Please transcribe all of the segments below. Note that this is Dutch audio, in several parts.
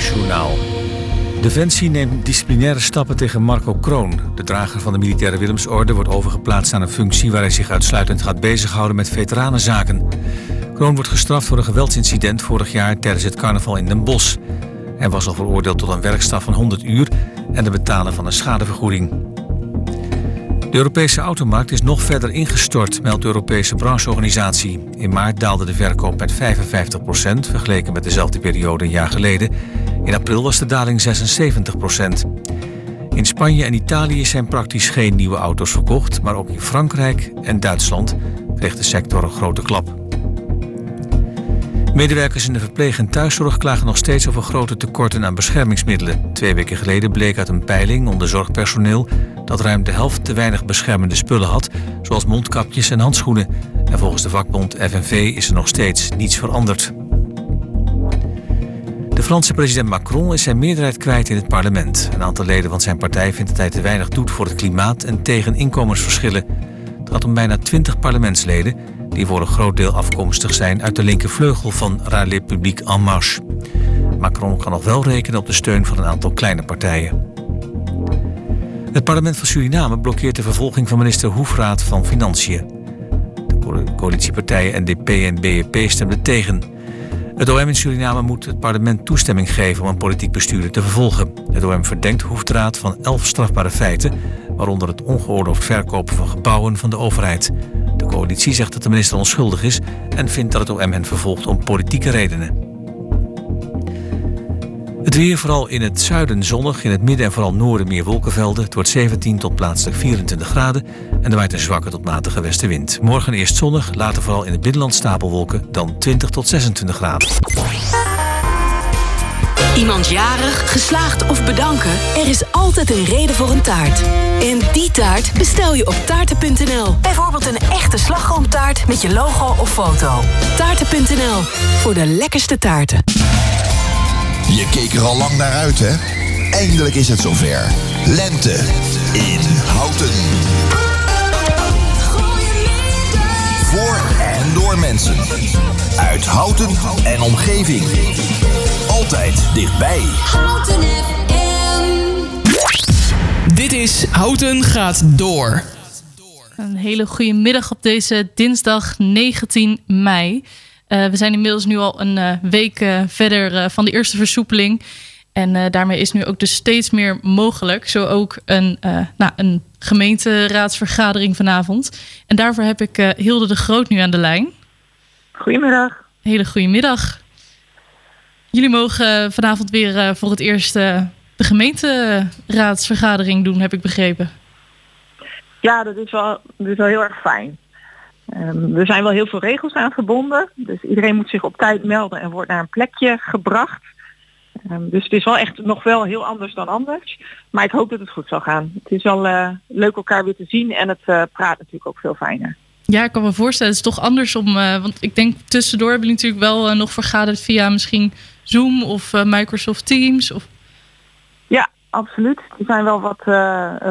Koek met het NOS Journaal. Defensie neemt disciplinaire stappen tegen Marco Kroon. De drager van de militaire Willemsorde wordt overgeplaatst aan een functie... waar hij zich uitsluitend gaat bezighouden met veteranenzaken. Kroon wordt gestraft voor een geweldsincident vorig jaar... tijdens het carnaval in Den Bosch. Hij was al veroordeeld tot een werkstraf van 100 uur... en de betalen van een schadevergoeding. De Europese automarkt is nog verder ingestort, meldt de Europese brancheorganisatie. In maart daalde de verkoop met 55% vergeleken met dezelfde periode een jaar geleden. In april was de daling 76% In Spanje en Italië zijn praktisch geen nieuwe auto's verkocht, maar ook in Frankrijk en Duitsland kreeg de sector een grote klap. Medewerkers in de verpleeg- en thuiszorg klagen nog steeds over grote tekorten aan beschermingsmiddelen. Twee weken geleden bleek uit een peiling onder zorgpersoneel dat ruim de helft te weinig beschermende spullen had, zoals mondkapjes en handschoenen. En volgens de vakbond FNV is er nog steeds niets veranderd. De Franse president Macron is zijn meerderheid kwijt in het parlement. Een aantal leden van zijn partij vindt dat hij te weinig doet voor het klimaat en tegen inkomensverschillen. Het gaat om bijna 20 parlementsleden die voor een groot deel afkomstig zijn uit de linkervleugel van La République En Marche. Macron kan nog wel rekenen op de steun van een aantal kleine partijen. Het parlement van Suriname blokkeert de vervolging van minister Hoefraad van Financiën. De coalitiepartijen NDP en BEP stemden tegen. Het OM in Suriname moet het parlement toestemming geven om een politiek bestuurder te vervolgen. Het OM verdenkt Hoefraad van elf strafbare feiten, waaronder het ongeoorloofd verkopen van gebouwen van de overheid. De coalitie zegt dat de minister onschuldig is en vindt dat het OM hen vervolgt om politieke redenen. Het weer vooral in het zuiden zonnig, in het midden en vooral noorden meer wolkenvelden. Het wordt 17 tot plaatselijk 24 graden en er waait een zwakke tot matige westenwind. Morgen eerst zonnig, later vooral in het binnenland stapelwolken, dan 20 tot 26 graden. Iemand jarig, geslaagd of bedanken? Er is altijd een reden voor een taart. En die taart bestel je op taarten.nl. Bijvoorbeeld een echte slagroomtaart met je logo of foto. Taarten.nl, voor de lekkerste taarten. Je keek er al lang naar uit, hè? Eindelijk is het zover. Lente in Houten. Voor en door mensen. Uit Houten en omgeving. Altijd dichtbij. Houten FM. Dit is Houten gaat door. Een hele goede middag op deze dinsdag 19 mei. Uh, we zijn inmiddels nu al een uh, week uh, verder van de eerste versoepeling. En daarmee is nu ook dus steeds meer mogelijk. Zo ook een, nou, een gemeenteraadsvergadering vanavond. En daarvoor heb ik Hilde de Groot nu aan de lijn. Goedemiddag. Hele goede middag. Jullie mogen vanavond weer voor het eerst de gemeenteraadsvergadering doen, heb ik begrepen. Ja, dat is wel, dat is wel heel erg fijn. Um, er zijn wel heel veel regels aan verbonden. Dus iedereen moet zich op tijd melden en wordt naar een plekje gebracht. Um, dus het is wel echt nog wel heel anders dan anders. Maar ik hoop dat het goed zal gaan. Het is wel uh, leuk elkaar weer te zien en het uh, praat natuurlijk ook veel fijner. Ja, ik kan me voorstellen. Het is toch anders om. Uh, want ik denk tussendoor hebben jullie natuurlijk wel nog vergaderd via misschien Zoom of Microsoft Teams. Of... Ja, absoluut. Er zijn wel wat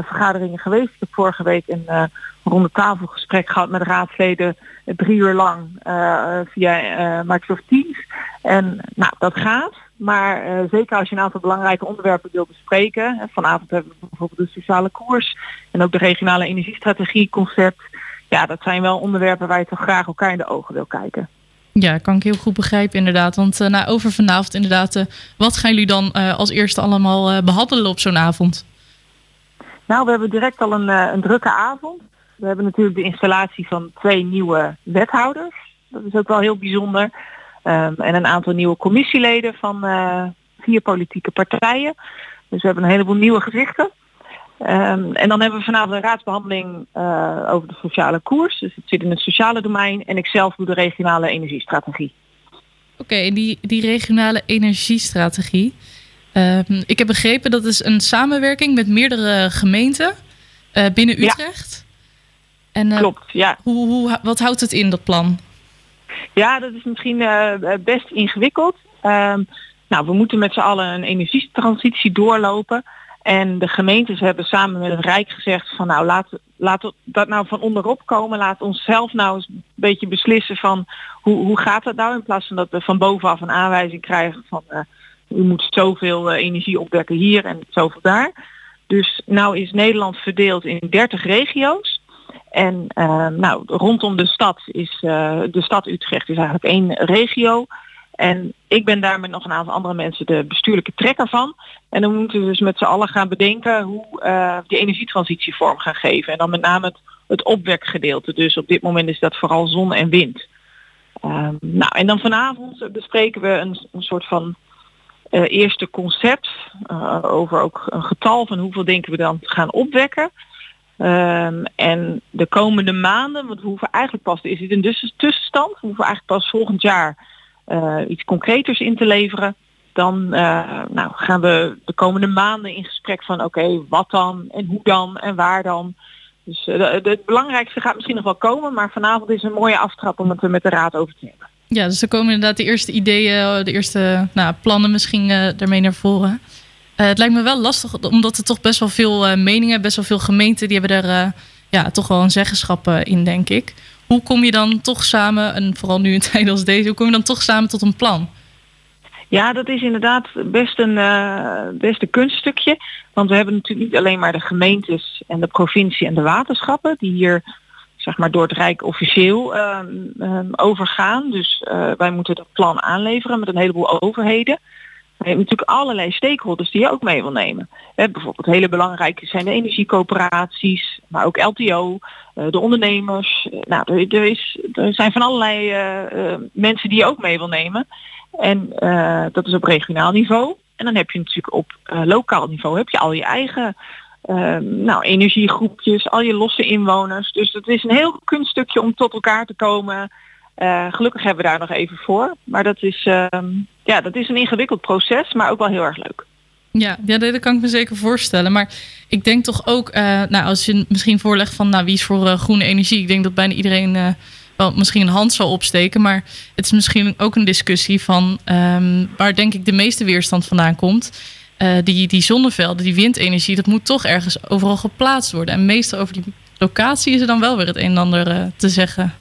vergaderingen geweest. Ik heb vorige week een ronde tafelgesprek gehad met raadsleden drie uur lang uh, via uh, Microsoft Teams. En nou, dat gaat. Maar uh, zeker als je een aantal belangrijke onderwerpen wil bespreken. Vanavond hebben we bijvoorbeeld de sociale koers en ook de regionale energiestrategie concept. Ja, dat zijn wel onderwerpen waar je toch graag elkaar in de ogen wil kijken. Ja, kan ik heel goed begrijpen inderdaad. Want nou, over vanavond inderdaad, wat gaan jullie dan als eerste allemaal behandelen op zo'n avond? Nou, we hebben direct al een, een drukke avond. We hebben natuurlijk de installatie van twee nieuwe wethouders. Dat is ook wel heel bijzonder. Um, en een aantal nieuwe commissieleden van uh, vier politieke partijen. Dus we hebben een heleboel nieuwe gezichten. Ehm, en dan hebben we vanavond een raadsbehandeling eh, over de sociale koers. Dus het zit in het sociale domein. En ik zelf doe de regionale energiestrategie. Oké, en die, die regionale energiestrategie. Ehm, ik heb begrepen dat is een samenwerking met meerdere gemeenten eh, binnen Ja. Utrecht. En, eh, Klopt, ja. Hoe, hoe, wat houdt het in, dat plan? Ja, dat is misschien eh, best ingewikkeld. Ehm, nou, we moeten met z'n allen een energietransitie doorlopen. En de gemeentes hebben samen met het Rijk gezegd van nou laat, laat dat nou van onderop komen. Laat ons zelf nou eens een beetje beslissen van hoe, hoe gaat dat nou. In plaats van dat we van bovenaf een aanwijzing krijgen van eh, u moet zoveel eh, energie opwekken hier en zoveel daar. Dus nou is Nederland verdeeld in 30 regio's. En eh, nou, rondom de stad is eh, de stad Utrecht is eigenlijk één regio. En ik ben daar met nog een aantal andere mensen de bestuurlijke trekker van. En dan moeten we dus met z'n allen gaan bedenken hoe uh, die energietransitie vorm gaan geven. En dan met name het, het opwekgedeelte. Dus op dit moment is dat vooral zon en wind. Um, nou, en dan vanavond bespreken we een, een soort van eerste concept over ook een getal van hoeveel denken we dan te gaan opwekken. Um, en de komende maanden, want we hoeven eigenlijk pas, is dit een dus tussenstand, we hoeven eigenlijk pas volgend jaar uh, iets concreters in te leveren. Dan uh, nou, gaan we de komende maanden in gesprek van oké, wat dan en hoe dan en waar dan. Dus uh, het belangrijkste gaat misschien nog wel komen, maar vanavond is een mooie aftrap om het er met de raad over te hebben. Ja, dus er komen inderdaad de eerste ideeën, de eerste nou, plannen misschien daarmee naar voren. Uh, het lijkt me wel lastig, omdat er toch best wel veel uh, meningen, best wel veel gemeenten, die hebben daar uh, ja, toch wel een zeggenschap in, denk ik. Hoe kom je dan toch samen, en vooral nu in tijden als deze, hoe kom je dan toch samen tot een plan? Ja, dat is inderdaad best een, best een kunststukje. Want we hebben natuurlijk niet alleen maar de gemeentes en de provincie en de waterschappen, die hier zeg maar door het Rijk officieel um, um, overgaan. Dus wij moeten dat plan aanleveren met een heleboel overheden. Je hebt natuurlijk allerlei stakeholders die je ook mee wil nemen. He, bijvoorbeeld hele belangrijke zijn de energiecoöperaties, maar ook LTO, uh, de ondernemers. Nou, er, er, is, er zijn van allerlei uh, mensen die je ook mee wil nemen. En dat is op regionaal niveau. En dan heb je natuurlijk op lokaal niveau heb je al je eigen nou, energiegroepjes, al je losse inwoners. Dus het is een heel kunststukje om tot elkaar te komen. Uh, gelukkig hebben we daar nog even voor. Maar dat is, uh, ja, dat is een ingewikkeld proces, maar ook wel heel erg leuk. Ja, ja, dat kan ik me zeker voorstellen. Maar ik denk toch ook, uh, nou, als je misschien voorlegt van nou, wie is voor groene energie, ik denk dat bijna iedereen wel misschien een hand zal opsteken. Maar het is misschien ook een discussie van um, waar denk ik de meeste weerstand vandaan komt. die, die zonnevelden, die windenergie, dat moet toch ergens overal geplaatst worden. En meestal over die locatie is er dan wel weer het een en ander te zeggen.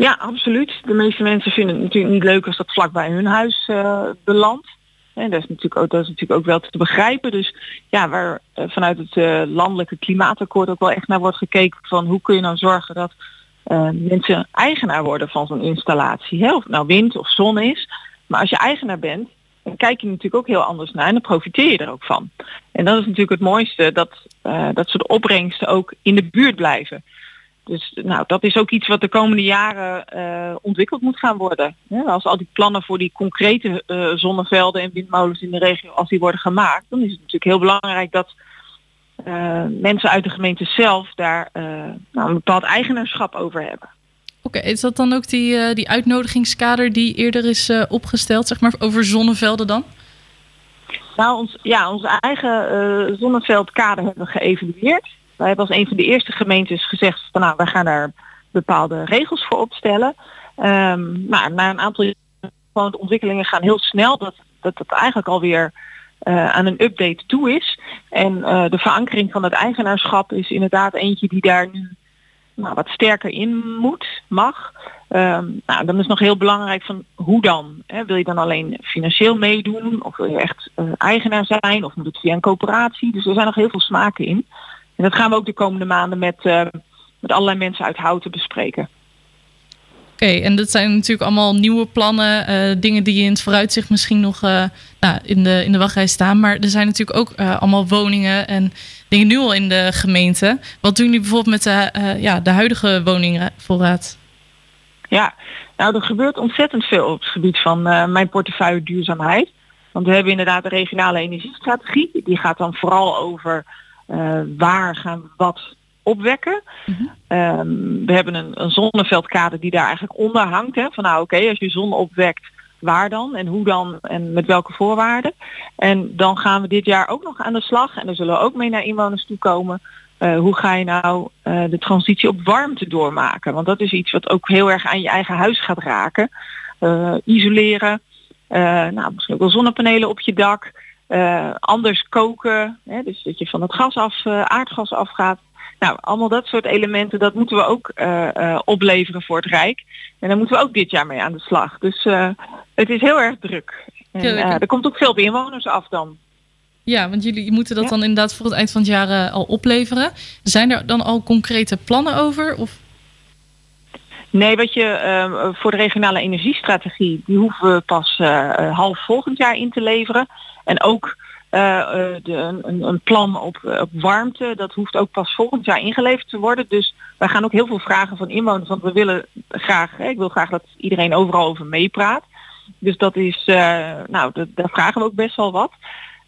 Ja, absoluut. De meeste mensen vinden het natuurlijk niet leuk als dat vlak bij hun huis uh, belandt. En dat is, natuurlijk ook, dat is natuurlijk ook wel te begrijpen. Dus ja, waar uh, vanuit het uh, landelijke klimaatakkoord ook wel echt naar wordt gekeken van hoe kun je nou zorgen dat mensen eigenaar worden van zo'n installatie. Hè? Of het nou wind of zon is. Maar als je eigenaar bent, dan kijk je natuurlijk ook heel anders naar en dan profiteer je er ook van. En dat is natuurlijk het mooiste, dat, dat soort opbrengsten ook in de buurt blijven. Dus nou, dat is ook iets wat de komende jaren uh, ontwikkeld moet gaan worden. Ja, als al die plannen voor die concrete uh, zonnevelden en windmolens in de regio, als die worden gemaakt, dan is het natuurlijk heel belangrijk dat uh, mensen uit de gemeente zelf daar nou, een bepaald eigenaarschap over hebben. Oké, okay, is dat dan ook die, die uitnodigingskader die eerder is opgesteld, zeg maar, over zonnevelden dan? Nou, ons, ja, onze eigen zonneveldkader hebben we geëvalueerd. Wij hebben als een van de eerste gemeentes gezegd van nou, wij gaan daar bepaalde regels voor opstellen. Um, maar na een aantal jaar de ontwikkelingen gaan heel snel dat dat het eigenlijk alweer uh, aan een update toe is. En uh, de verankering van het eigenaarschap is inderdaad eentje die daar nu nou, wat sterker in moet, mag. Um, nou, dan is nog heel belangrijk van hoe dan? Hè? Wil je dan alleen financieel meedoen? Of wil je echt uh, eigenaar zijn? Of moet het via een coöperatie? Dus er zijn nog heel veel smaken in. En dat gaan we ook de komende maanden met, uh, met allerlei mensen uit Houten bespreken. Oké, okay, en dat zijn natuurlijk allemaal nieuwe plannen, uh, dingen die in het vooruitzicht misschien nog uh, nou, in, de, in de wachtrij staan. Maar er zijn natuurlijk ook allemaal woningen en dingen nu al in de gemeente. Wat doen jullie bijvoorbeeld met de, ja, de huidige woningenvoorraad? Ja, nou er gebeurt ontzettend veel op het gebied van mijn portefeuille duurzaamheid. Want we hebben inderdaad de regionale energiestrategie. Die gaat dan vooral over eh, waar gaan we wat opwekken. Ehm, we hebben een, een zonneveldkader die daar eigenlijk onder hangt. Hè, van nou oké, als je zon opwekt, waar dan en hoe dan en met welke voorwaarden. En dan gaan we dit jaar ook nog aan de slag en daar zullen we ook mee naar inwoners toe komen. Eh, hoe ga je nou eh, de transitie op warmte doormaken? Want dat is iets wat ook heel erg aan je eigen huis gaat raken. Isoleren, nou, misschien ook wel zonnepanelen op je dak. Anders koken, hè, dus dat je van het gas af, aardgas afgaat. Nou, allemaal dat soort elementen, dat moeten we ook opleveren voor het Rijk. En daar moeten we ook dit jaar mee aan de slag. Dus het is heel erg druk. En, er komt ook veel inwoners af dan. Ja, want jullie moeten dat dan inderdaad voor het eind van het jaar uh, al opleveren. Zijn er dan al concrete plannen over? Of? Nee, wat je uh, voor de regionale energiestrategie, die hoeven we pas uh, half volgend jaar in te leveren. En ook de, een, een, plan op, op, warmte, dat hoeft ook pas volgend jaar ingeleverd te worden. Dus wij gaan ook heel veel vragen van inwoners, want we willen graag, hè, ik wil graag dat iedereen overal over meepraat. Dus dat is, nou, daar vragen we ook best wel wat.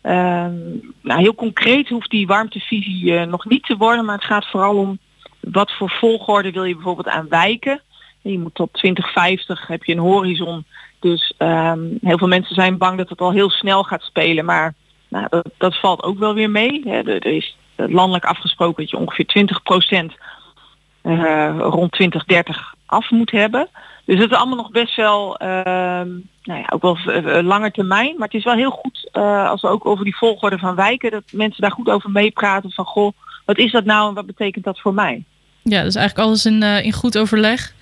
Ehm, nou, heel concreet hoeft die warmtevisie nog niet te worden, maar het gaat vooral om wat voor volgorde wil je bijvoorbeeld aan wijken. Je moet tot 2050 heb je een horizon. Dus um, heel veel mensen zijn bang dat het al heel snel gaat spelen, maar nou, dat, dat, valt ook wel weer mee. Hè. Er, is landelijk afgesproken dat je ongeveer 20 procent uh, rond 2030 af moet hebben. Dus het is allemaal nog best wel, uh, nou ja, ook wel uh, lange termijn. Maar het is wel heel goed als we ook over die volgorde van wijken, dat mensen daar goed over meepraten. Van goh, wat is dat nou en wat betekent dat voor mij? Ja, dus eigenlijk alles in, in goed overleg.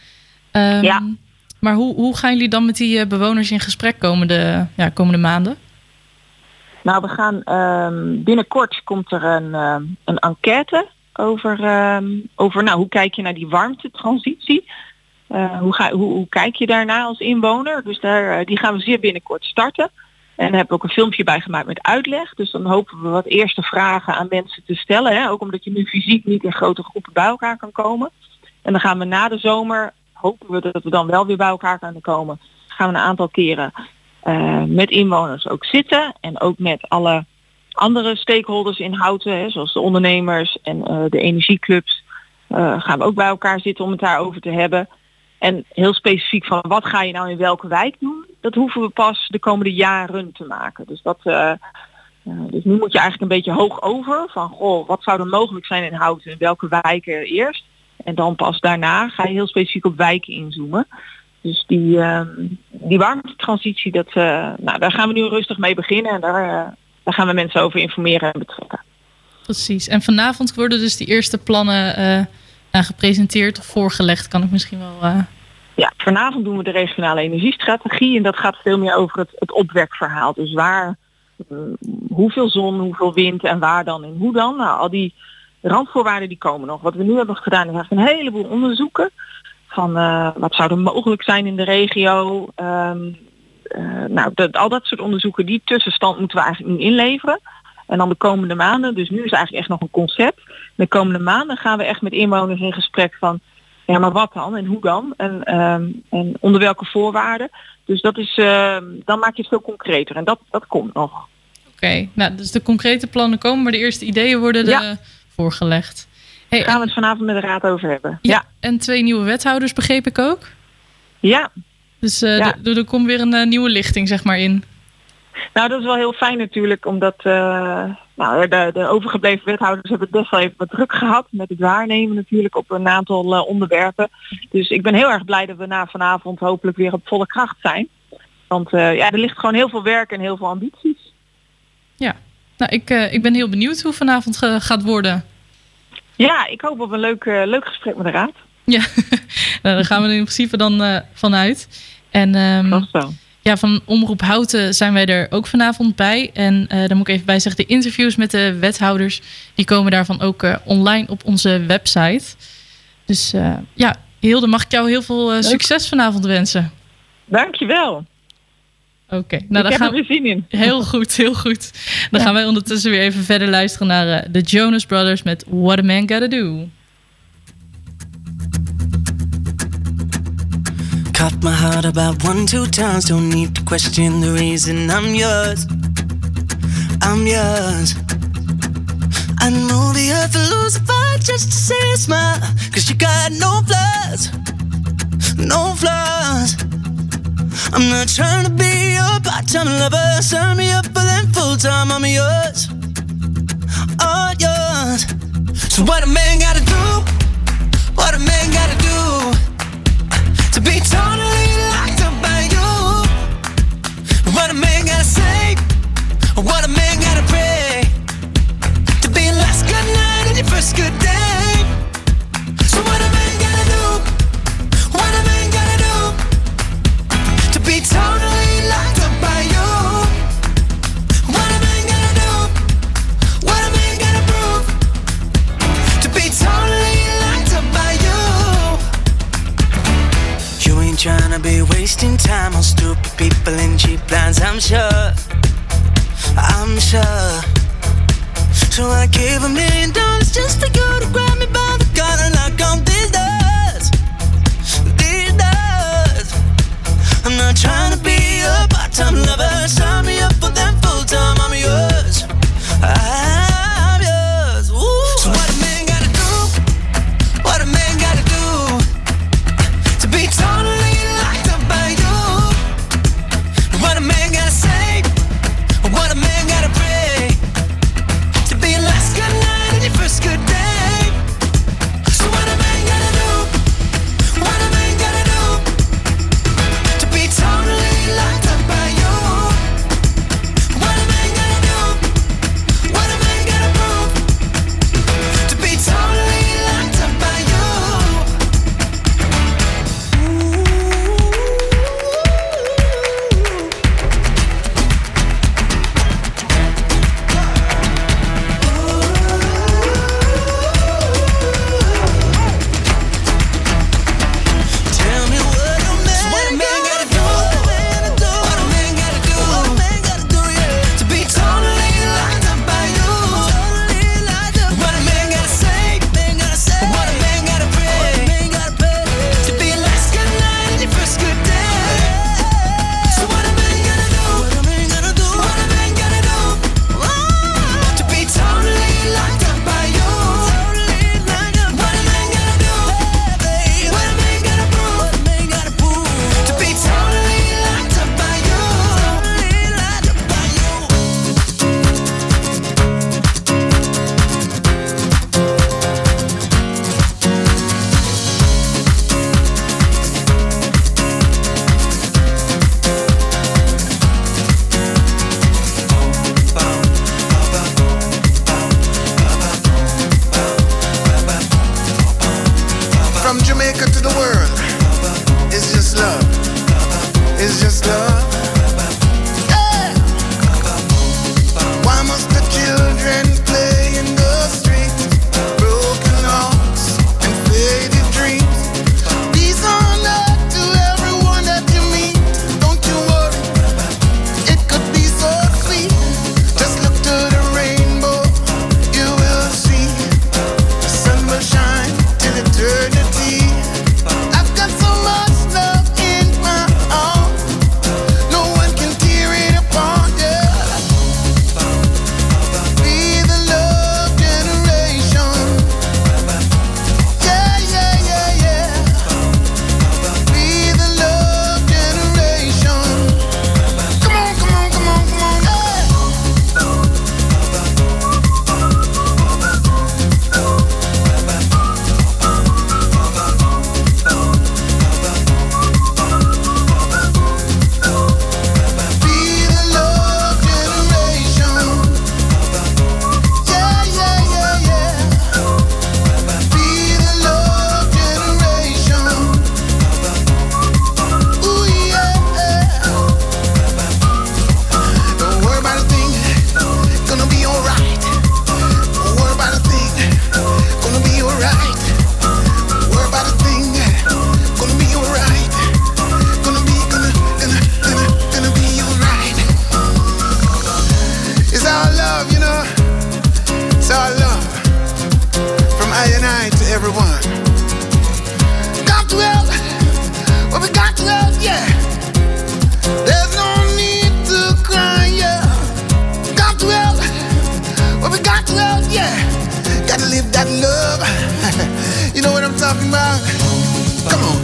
Um, ja. Maar hoe, hoe gaan jullie dan met die bewoners in gesprek komende, ja, komende maanden? Nou, we gaan um, binnenkort komt er een, een enquête over, um, over nou, hoe kijk je naar die warmtetransitie. Uh, hoe, ga, hoe, hoe, kijk je daarna als inwoner? Dus daar, uh, die gaan we zeer binnenkort starten. En daar heb ik ook een filmpje bij gemaakt met uitleg. Dus dan hopen we wat eerste vragen aan mensen te stellen. Hè? Ook omdat je nu fysiek niet in grote groepen bij elkaar kan komen. En dan gaan we na de zomer, hopen we dat we dan wel weer bij elkaar kunnen komen. Gaan we een aantal keren uh, met inwoners ook zitten. En ook met alle andere stakeholders in Houten, hè, zoals de ondernemers en de energieclubs. gaan we ook bij elkaar zitten om het daarover te hebben. En heel specifiek van wat ga je nou in welke wijk doen, dat hoeven we pas de komende jaren te maken. Dus, dat, dus nu moet je eigenlijk een beetje hoog over van goh, wat zou er mogelijk zijn in Houten en welke wijken eerst. En dan pas daarna ga je heel specifiek op wijken inzoomen. Dus die, uh, die warmtetransitie, dat, uh, nou, daar gaan we nu rustig mee beginnen en daar, daar gaan we mensen over informeren en betrekken. Precies. En vanavond worden dus die eerste plannen uh, gepresenteerd of voorgelegd, kan ik misschien wel. Ja, vanavond doen we de regionale energiestrategie en dat gaat veel meer over het, het opwekverhaal. Dus waar, uh, hoeveel zon, hoeveel wind en waar dan en hoe dan. Nou, al die randvoorwaarden die komen nog. Wat we nu hebben gedaan is eigenlijk een heleboel onderzoeken van wat zou er mogelijk zijn in de regio. Um, nou, dat, al dat soort onderzoeken, die tussenstand moeten we eigenlijk nu inleveren. En dan de komende maanden, dus nu is eigenlijk echt nog een concept. De komende maanden gaan we echt met inwoners in gesprek van, ja maar wat dan en hoe dan en, um, en onder welke voorwaarden. Dus dat is, uh, dan maak je het veel concreter en dat, dat komt nog. Oké, okay. nou dus de concrete plannen komen, maar de eerste ideeën worden ja. Voorgelegd. Hey, Daar gaan we het vanavond met de raad over hebben. Ja, ja. En twee nieuwe wethouders begreep ik ook? Ja. Dus uh, ja. er komt weer een uh, nieuwe lichting zeg maar in. Nou, dat is wel heel fijn natuurlijk, omdat uh, nou, de, de, overgebleven wethouders hebben het best wel even wat druk gehad met het waarnemen natuurlijk op een aantal uh, onderwerpen. Dus ik ben heel erg blij dat we na vanavond hopelijk weer op volle kracht zijn. Want uh, ja, er ligt gewoon heel veel werk en heel veel ambities. Ja, nou, ik, ik ben heel benieuwd hoe vanavond gaat worden. Ja, ik hoop op een leuk, leuk gesprek met de raad. Ja, nou, daar gaan we in principe dan vanuit. En, um, zo ja, van Omroep Houten zijn wij er ook vanavond bij. En daar moet ik even bij zeggen, de interviews met de wethouders... die komen daarvan ook online op onze website. Dus ja, Hilde, mag ik jou heel veel succes vanavond wensen. Dankjewel. Oké, okay. nou, ik dan heb gaan... er zin in. Heel goed, heel goed. Dan ja. gaan wij ondertussen weer even verder luisteren naar uh, de Jonas Brothers met What a Man Gotta Do. Caught my heart about one, two times. Don't need to question the reason I'm yours. I'm yours. I know the earth will lose a fight just to see a smile. Cause you got no flaws, no flaws. I'm not trying to be your part-time lover. Sign me up for them full-time. I'm yours, all yours. So what a man gotta do? What a man gotta do to be totally locked up by you? What a man gotta say? What a man gotta pray to be last good night and your first good. gonna be wasting time on stupid people in cheap lines, I'm sure. I'm sure. So I gave a million dollars just for you to grab me by the collar and knock on these doors. These doors. I'm not trying to be a part time lover. Sign me up for them full time, I'm yours. I talking about. Come on.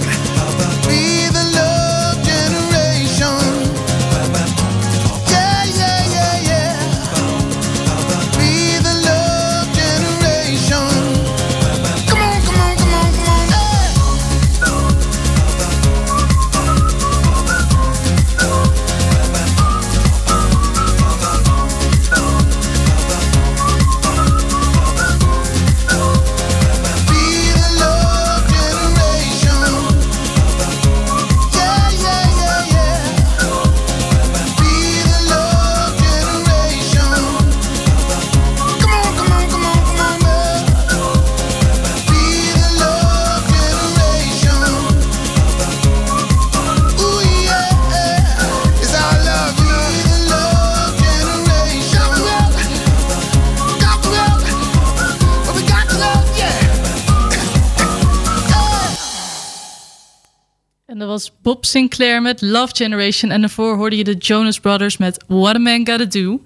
Sinclair met Love Generation. En daarvoor hoorde je de Jonas Brothers met What a Man Gotta Do.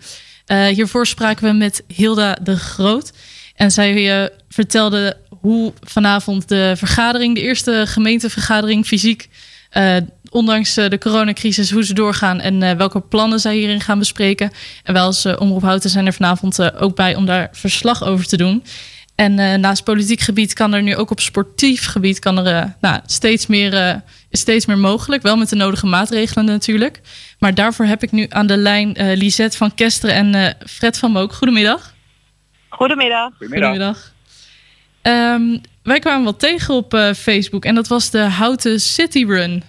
Eh, hiervoor spraken we met Hilda de Groot. En zij eh, vertelde hoe vanavond de vergadering, de eerste gemeentevergadering fysiek, eh, ondanks de coronacrisis, hoe ze doorgaan en welke plannen zij hierin gaan bespreken. En wij als Omroep Houten zijn er vanavond ook bij om daar verslag over te doen. En naast politiek gebied kan er nu ook op sportief gebied kan er, nou, steeds, meer, is steeds meer mogelijk. Wel met de nodige maatregelen natuurlijk. Maar daarvoor heb ik nu aan de lijn eh Lisette van Kesteren en eh, Fred van Mook. Goedemiddag. Goedemiddag. Goedemiddag. Ehm, wij kwamen wat tegen op eh, Facebook en dat was de Houten City Run.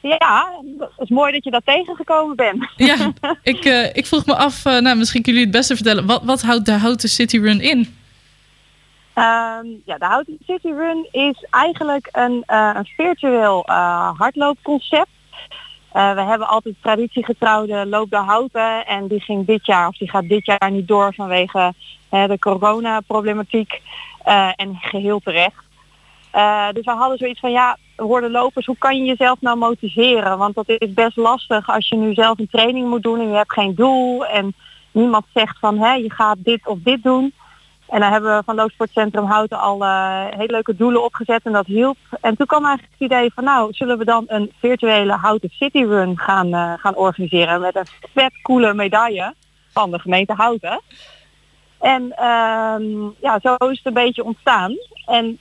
Ja, het is mooi dat je dat tegengekomen bent. Ja, ik, eh, ik vroeg me af, eh, nou, misschien kunnen jullie het beste vertellen. Wat, wat houdt de Houten City Run in? Ehm, ja, de Houten City Run is eigenlijk een, eh, een virtueel eh, hardloopconcept. Eh, we hebben altijd traditiegetrouwde Loop de Houten en die ging dit jaar, of die gaat dit jaar niet door vanwege de coronaproblematiek en geheel terecht. Dus we hadden zoiets van ja, worden lopers, hoe kan je jezelf nou motiveren? Want dat is best lastig als je nu zelf een training moet doen en je hebt geen doel en niemand zegt van hè, je gaat dit of dit doen. En dan hebben we van Loopsportcentrum Houten al eh, hele leuke doelen opgezet en dat hielp. En toen kwam eigenlijk het idee van nou, zullen we dan een virtuele Houten City Run gaan, eh, gaan organiseren met een vet coole medaille van de gemeente Houten. En ehm, ja, zo is het een beetje ontstaan. En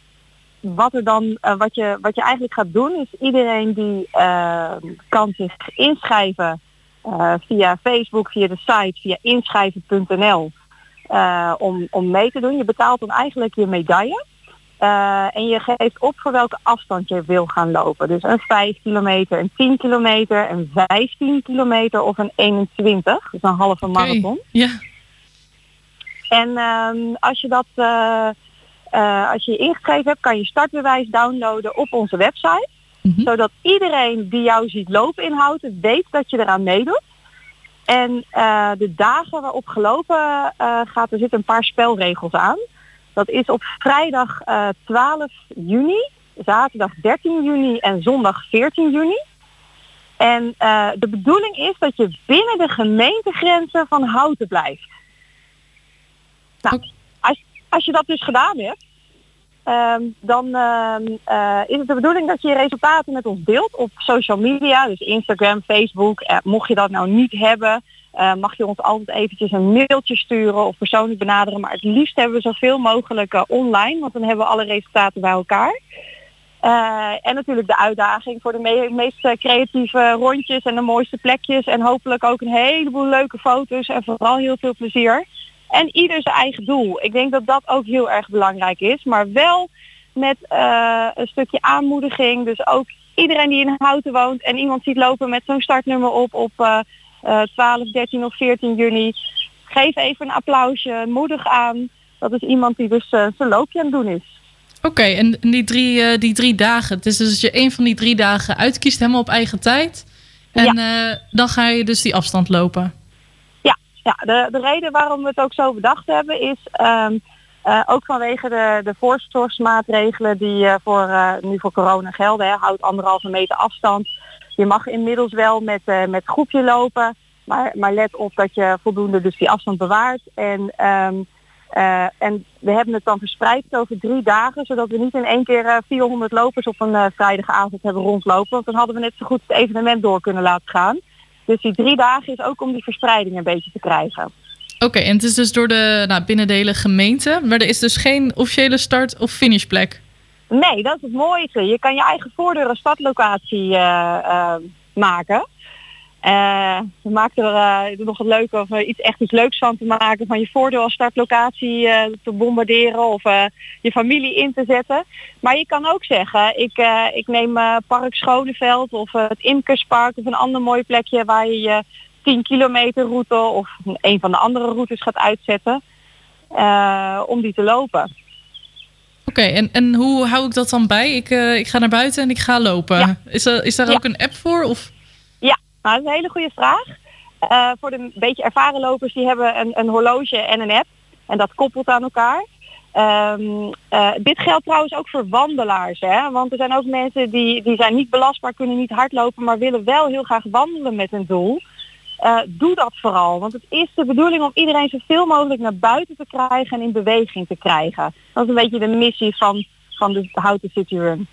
wat er dan, eh, wat, je, wat je eigenlijk gaat doen, is iedereen die ehm, kan zich inschrijven via Facebook, via de site, via inschrijven.nl eh, om, om mee te doen. Je betaalt dan eigenlijk je medaille. Eh, en je geeft op voor welke afstand je wil gaan lopen. Dus een 5 kilometer, een 10 kilometer, een 15 kilometer of een 21. Dus een halve marathon. Ja. En ehm, als je dat eh, als je je ingeschreven hebt, kan je startbewijs downloaden op onze website. Zodat iedereen die jou ziet lopen in Houten weet dat je eraan meedoet. En eh, de dagen waarop gelopen eh, gaat, er zitten een paar spelregels aan. Dat is op vrijdag eh 12 juni, zaterdag 13 juni en zondag 14 juni. En eh, de bedoeling is dat je binnen de gemeentegrenzen van Houten blijft. Nou, als, als je dat dus gedaan hebt, ehm, dan ehm, eh, is het de bedoeling dat je je resultaten met ons deelt op social media, dus Instagram, Facebook. Eh, mocht je dat nou niet hebben, eh, mag je ons altijd eventjes een mailtje sturen of persoonlijk benaderen. Maar het liefst hebben we zoveel mogelijk online, want dan hebben we alle resultaten bij elkaar. En natuurlijk de uitdaging voor de me- meest creatieve rondjes en de mooiste plekjes. En hopelijk ook een heleboel leuke foto's en vooral heel veel plezier. En ieder zijn eigen doel. Ik denk dat dat ook heel erg belangrijk is. Maar wel met eh, een stukje aanmoediging. Dus ook iedereen die in Houten woont en iemand ziet lopen met zo'n startnummer op op eh, eh, 12, 13 of 14 juni. Geef even een applausje, moedig aan. Dat is iemand die dus eh, zijn loopje aan het doen is. Oké, en die drie, eh, die drie dagen. Het is dus dat je één van die drie dagen uitkiest, helemaal op eigen tijd. En eh, dan ga je dus die afstand lopen. Ja, de, de reden waarom we het ook zo bedacht hebben is ehm, eh, ook vanwege de, de voorzorgsmaatregelen die eh, voor, eh, nu voor corona gelden. Hè. Houd anderhalve meter afstand. Je mag inmiddels wel met, met groepje lopen, maar, maar let op dat je voldoende dus die afstand bewaart. En ehm, Eh, en we hebben het dan verspreid over drie dagen, zodat we niet in één keer eh, 400 lopers op een vrijdagavond hebben rondlopen. Want dan hadden we net zo goed het evenement door kunnen laten gaan. Dus die drie dagen is ook om die verspreiding een beetje te krijgen. Oké, en het is dus door de, nou, binnen de hele gemeente. Maar er is dus geen officiële start- of finishplek. Nee, dat is het mooiste. Je kan je eigen voordeur startlocatie eh, eh, maken. Eh we maakten er eh, nog het leuke of eh, iets echt iets leuks van te maken. Van je voordeur als startlocatie te bombarderen of je familie in te zetten. Maar je kan ook zeggen, ik, ik neem Park Schoneveld of het Imkerspark of een ander mooi plekje waar je je 10 kilometer route of een van de andere routes gaat uitzetten. om die te lopen. Oké, en, en hoe hou ik dat dan bij? Ik, ik ga naar buiten en ik ga lopen. Is, er, is daar Ja. ook een app voor? Of? Nou, dat is een hele goede vraag. Eh, voor de beetje ervaren lopers, die hebben een, een horloge en een app. En dat koppelt aan elkaar. Ehm, eh, dit geldt trouwens ook voor wandelaars. Hè? Want er zijn ook mensen die, die zijn niet belastbaar, kunnen niet hardlopen, maar willen wel heel graag wandelen met een doel. Eh, doe dat vooral. Want het is de bedoeling om iedereen zoveel mogelijk naar buiten te krijgen en in beweging te krijgen. Dat is een beetje de missie van, van de Houten City Run.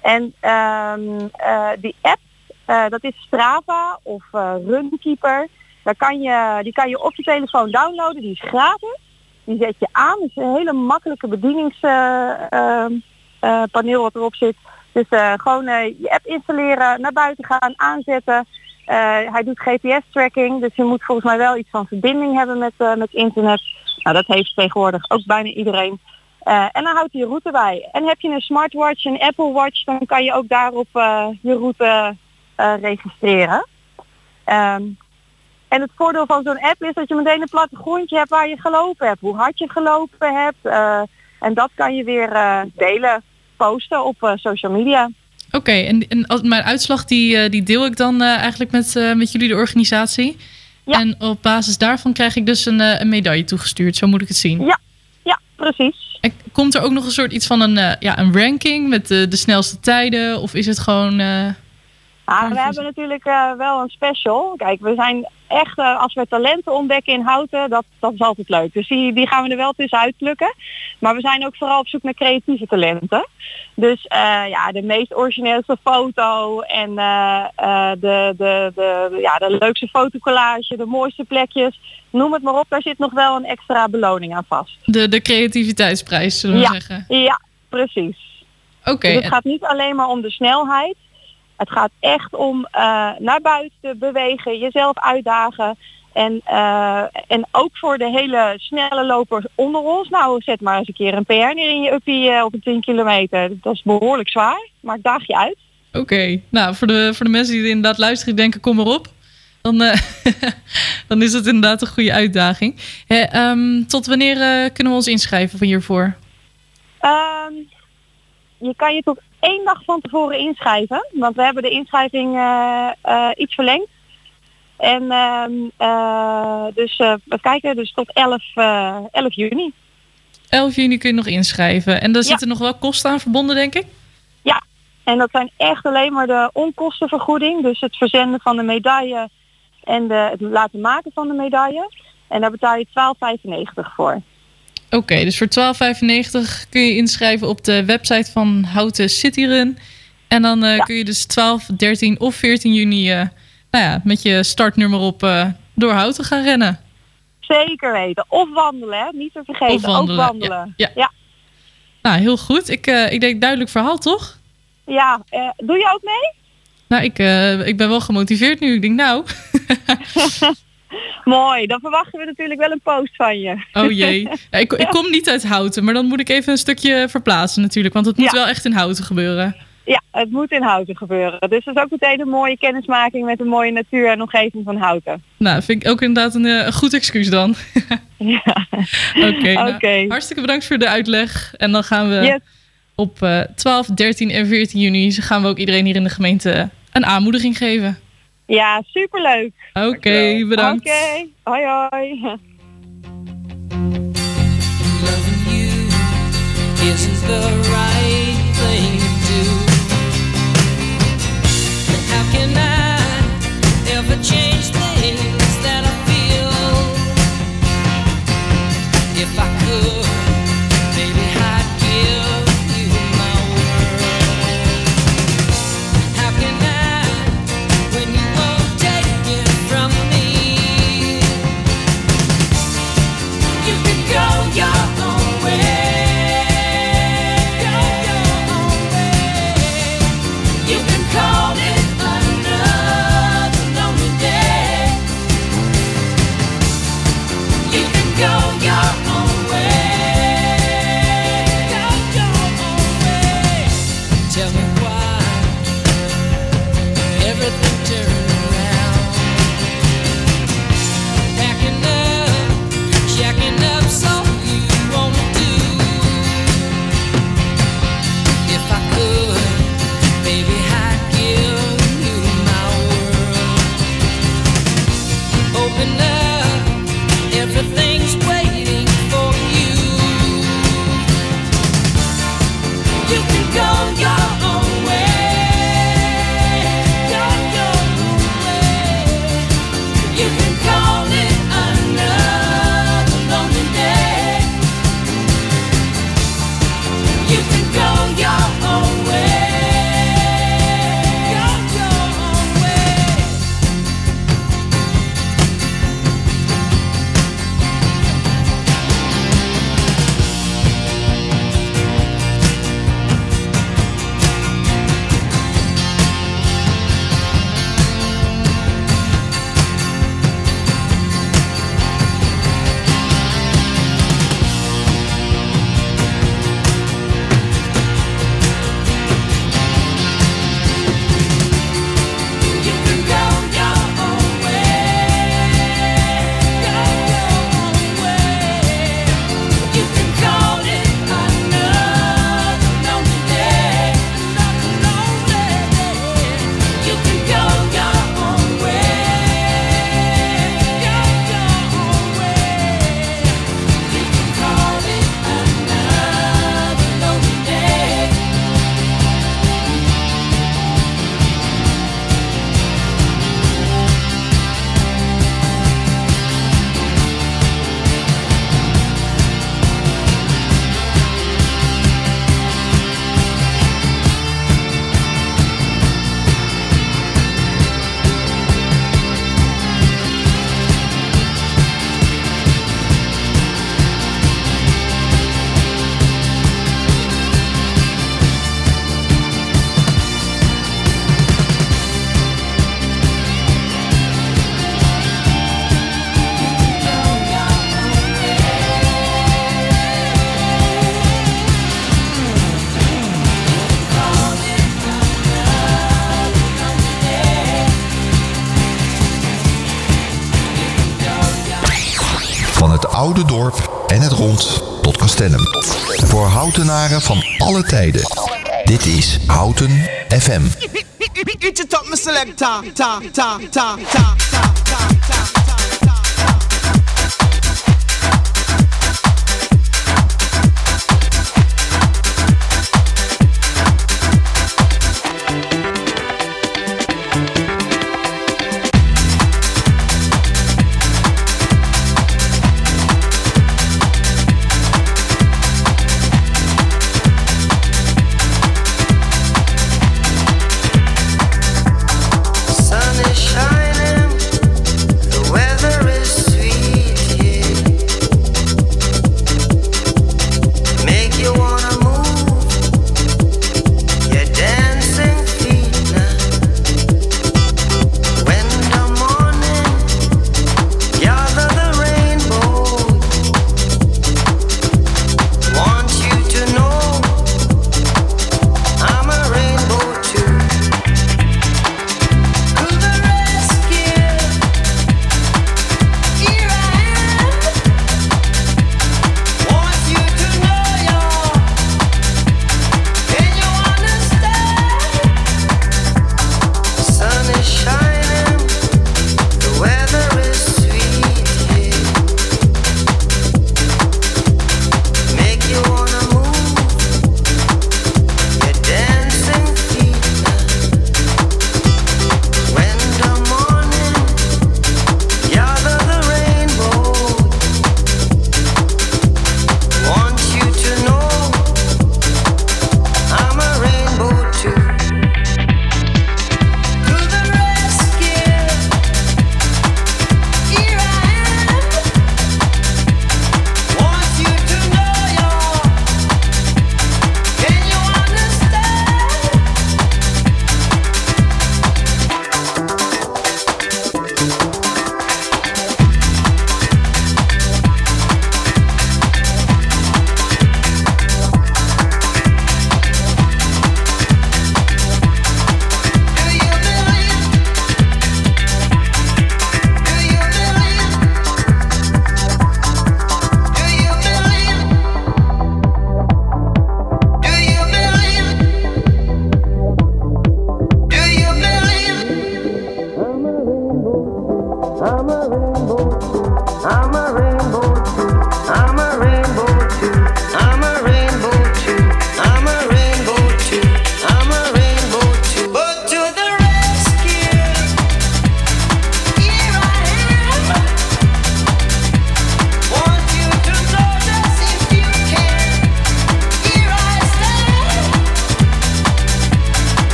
En ehm, eh, die app, eh, dat is Strava of eh, Runkeeper. Daar kan je, die kan je op je telefoon downloaden. Die is gratis. Die zet je aan. Het is een hele makkelijke bedieningspaneel wat erop zit. Dus eh, gewoon eh, je app installeren, naar buiten gaan, aanzetten. Eh, hij doet GPS-tracking, dus je moet volgens mij wel iets van verbinding hebben met, eh, met internet. Nou, dat heeft tegenwoordig ook bijna iedereen. Eh, en dan houdt hij je route bij. En heb je een smartwatch, een Apple Watch, dan kan je ook daarop eh, je route eh, registreren. Ehm, en het voordeel van zo'n app is dat je meteen een plattegrondje hebt waar je gelopen hebt, hoe hard je gelopen hebt. eh, en dat kan je weer eh, delen, posten op eh, social media. Oké, en, en als, mijn uitslag die, eh, die deel ik dan eh, eigenlijk met, eh, met jullie de organisatie. En op basis daarvan krijg ik dus een, eh, een medaille toegestuurd. Zo moet ik het zien. Ja, ja precies. En komt er ook nog een soort iets van een, eh, ja, een ranking met de, de snelste tijden? Of is het gewoon... eh, Ah, we hebben natuurlijk eh, wel een special. Kijk, we zijn echt, eh, als we talenten ontdekken in Houten, dat, dat is altijd leuk. Dus die, die gaan we er wel tussen uitplukken. Maar we zijn ook vooral op zoek naar creatieve talenten. Dus eh, ja, de meest origineelste foto en de, de, de, ja, de leukste fotocollage, de mooiste plekjes. Noem het maar op, daar zit nog wel een extra beloning aan vast. de, de creativiteitsprijs, zullen we ja, zeggen. ja, precies. Oké, Dus het gaat niet alleen maar om de snelheid. Het gaat echt om eh, naar buiten bewegen, jezelf uitdagen. En, eh, en ook voor de hele snelle lopers onder ons. Nou, zet maar eens een keer een PR neer in je uppie eh, op een 10 kilometer. Dat is behoorlijk zwaar, maar daag je uit. Oké, nou voor de, voor de mensen die inderdaad luisteren, die denken kom erop. Dan, dan is het inderdaad een goede uitdaging. Hè, ehm, tot wanneer kunnen we ons inschrijven van hiervoor? Ehm, je kan je tot één dag van tevoren inschrijven. Want we hebben de inschrijving eh, eh, iets verlengd. En ehm, eh, dus we kijken dus tot 11, eh 11 juni. 11 juni kun je nog inschrijven. En daar Ja. zitten nog wel kosten aan verbonden, denk ik? Ja, en dat zijn echt alleen maar de onkostenvergoeding. Dus het verzenden van de medaille en de, het laten maken van de medaille. En daar betaal je 12,95 voor. Oké, dus voor 12,95 kun je inschrijven op de website van Houten City Run. En dan eh, kun je dus 12, 13 of 14 juni eh, nou ja, met je startnummer op eh, door Houten gaan rennen. Zeker weten. Of wandelen, hè? niet te vergeten. Of wandelen, Ook wandelen. ja. ja. Nou, heel goed. Ik, ik denk duidelijk verhaal, toch? Ja, doe je ook mee? Nou, ik, ik ben wel gemotiveerd nu. Ik denk, nou, Mooi, dan verwachten we natuurlijk wel een post van je. oh jee. Ja, ik, ik kom niet uit Houten, maar dan moet ik even een stukje verplaatsen natuurlijk. Want het moet Ja. wel echt in Houten gebeuren. Ja, het moet in Houten gebeuren. Dus dat is ook meteen een mooie kennismaking met de mooie natuur en omgeving van Houten. Nou, vind ik ook inderdaad een, eh, een goed excuus dan. Oké, nou, Oké. hartstikke bedankt voor de uitleg. En dan gaan we Yes. op eh 12, 13 en 14 juni... gaan we ook iedereen hier in de gemeente een aanmoediging geven. Ja, superleuk. Oké, bedankt. Oké, hoi hoi. isn't the right van alle tijden. Dit is Houten FM.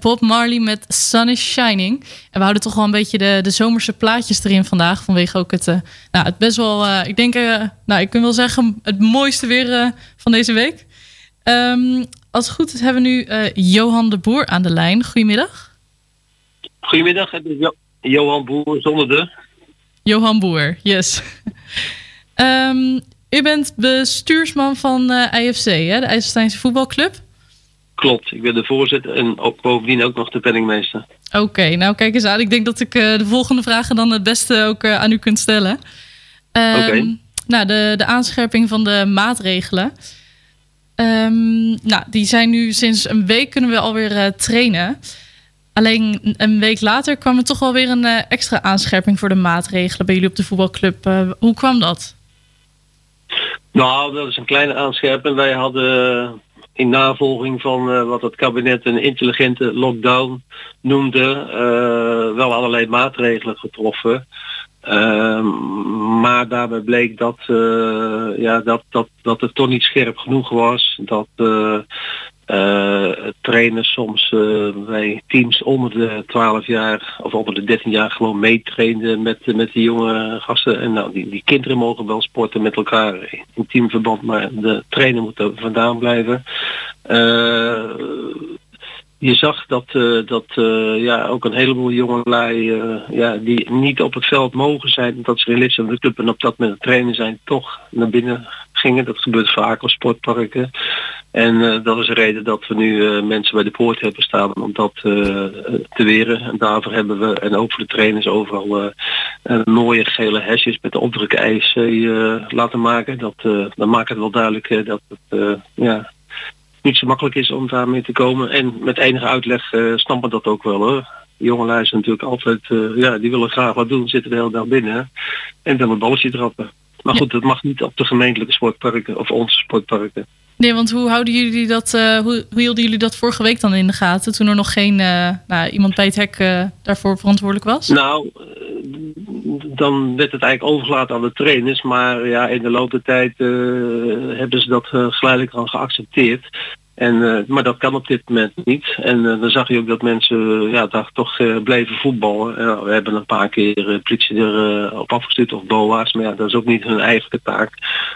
Bob Marley met Sun is Shining. En we houden toch wel een beetje de, de zomerse plaatjes erin vandaag. Vanwege ook het, eh, nou, het best wel, eh, ik denk, eh, nou, ik kan wel zeggen, het mooiste weer van deze week. Ehm, als het goed is, hebben we nu Johan de Boer aan de lijn. Goedemiddag. Goedemiddag, het is Jo- Johan Boer zonder de. Johan Boer, yes. Ehm, u bent bestuursman van IFC, hè? de IJsselsteinse voetbalclub. Klopt, ik ben de voorzitter en ook bovendien ook nog de penningmeester. Oké, nou kijk eens aan. Ik denk dat ik eh, de volgende vragen dan het beste ook eh, aan u kunt stellen. Ehm, Oké. Nou, de, de aanscherping van de maatregelen. Ehm, nou, die zijn nu sinds een week kunnen we alweer eh, trainen. Alleen een week later kwam er toch wel weer een extra aanscherping voor de maatregelen bij jullie op de voetbalclub. Hoe kwam dat? Nou, dat is een kleine aanscherping. Wij hadden in navolging van eh, wat het kabinet een intelligente lockdown noemde, eh, wel allerlei maatregelen getroffen. Ehm, maar daarbij bleek dat, eh, ja, dat, dat, dat het toch niet scherp genoeg was. Dat eh, eh, trainers soms eh, bij teams onder de 12 jaar of onder de 13 jaar gewoon meetrainden met, met die jonge gasten. En nou, die, die kinderen mogen wel sporten met elkaar in teamverband, maar de trainer moet er vandaan blijven. Eh, je zag dat, eh, dat eh, ja, ook een heleboel jongelui eh, ja, die niet op het veld mogen zijn, dat ze geen lid de club en op dat moment trainen zijn, toch naar binnen gingen. Dat gebeurt vaak op sportparken. En dat is de reden dat we nu mensen bij de poort hebben staan om dat te weren. En daarvoor hebben we, en ook voor de trainers, overal mooie gele hesjes met de opdruk IC laten maken. Dat, dan maakt het wel duidelijk dat het ja, niet zo makkelijk is om daarmee te komen. En met enige uitleg uh, snappen dat ook wel hoor. Jongelui zijn natuurlijk altijd, eh, ja, die willen graag wat doen, zitten de hele dag binnen en dan een balletje trappen. Maar goed, dat mag niet op de gemeentelijke sportparken of onze sportparken. Nee, want hoe houden jullie dat, eh, hoe, hielden jullie dat vorige week dan in de gaten? Toen er nog geen eh, nou, iemand bij het hek eh, daarvoor verantwoordelijk was? Nou, dan werd het eigenlijk overgelaten aan de trainers, maar ja, in de loop der tijd hebben ze dat geleidelijk al geaccepteerd. En, eh, maar dat kan op dit moment niet. En eh, dan zag je ook dat mensen eh, ja, daar toch bleven voetballen. Ja, we hebben een paar keer politie er eh, op afgestuurd of BOA's, maar ja, dat is ook niet hun eigen taak.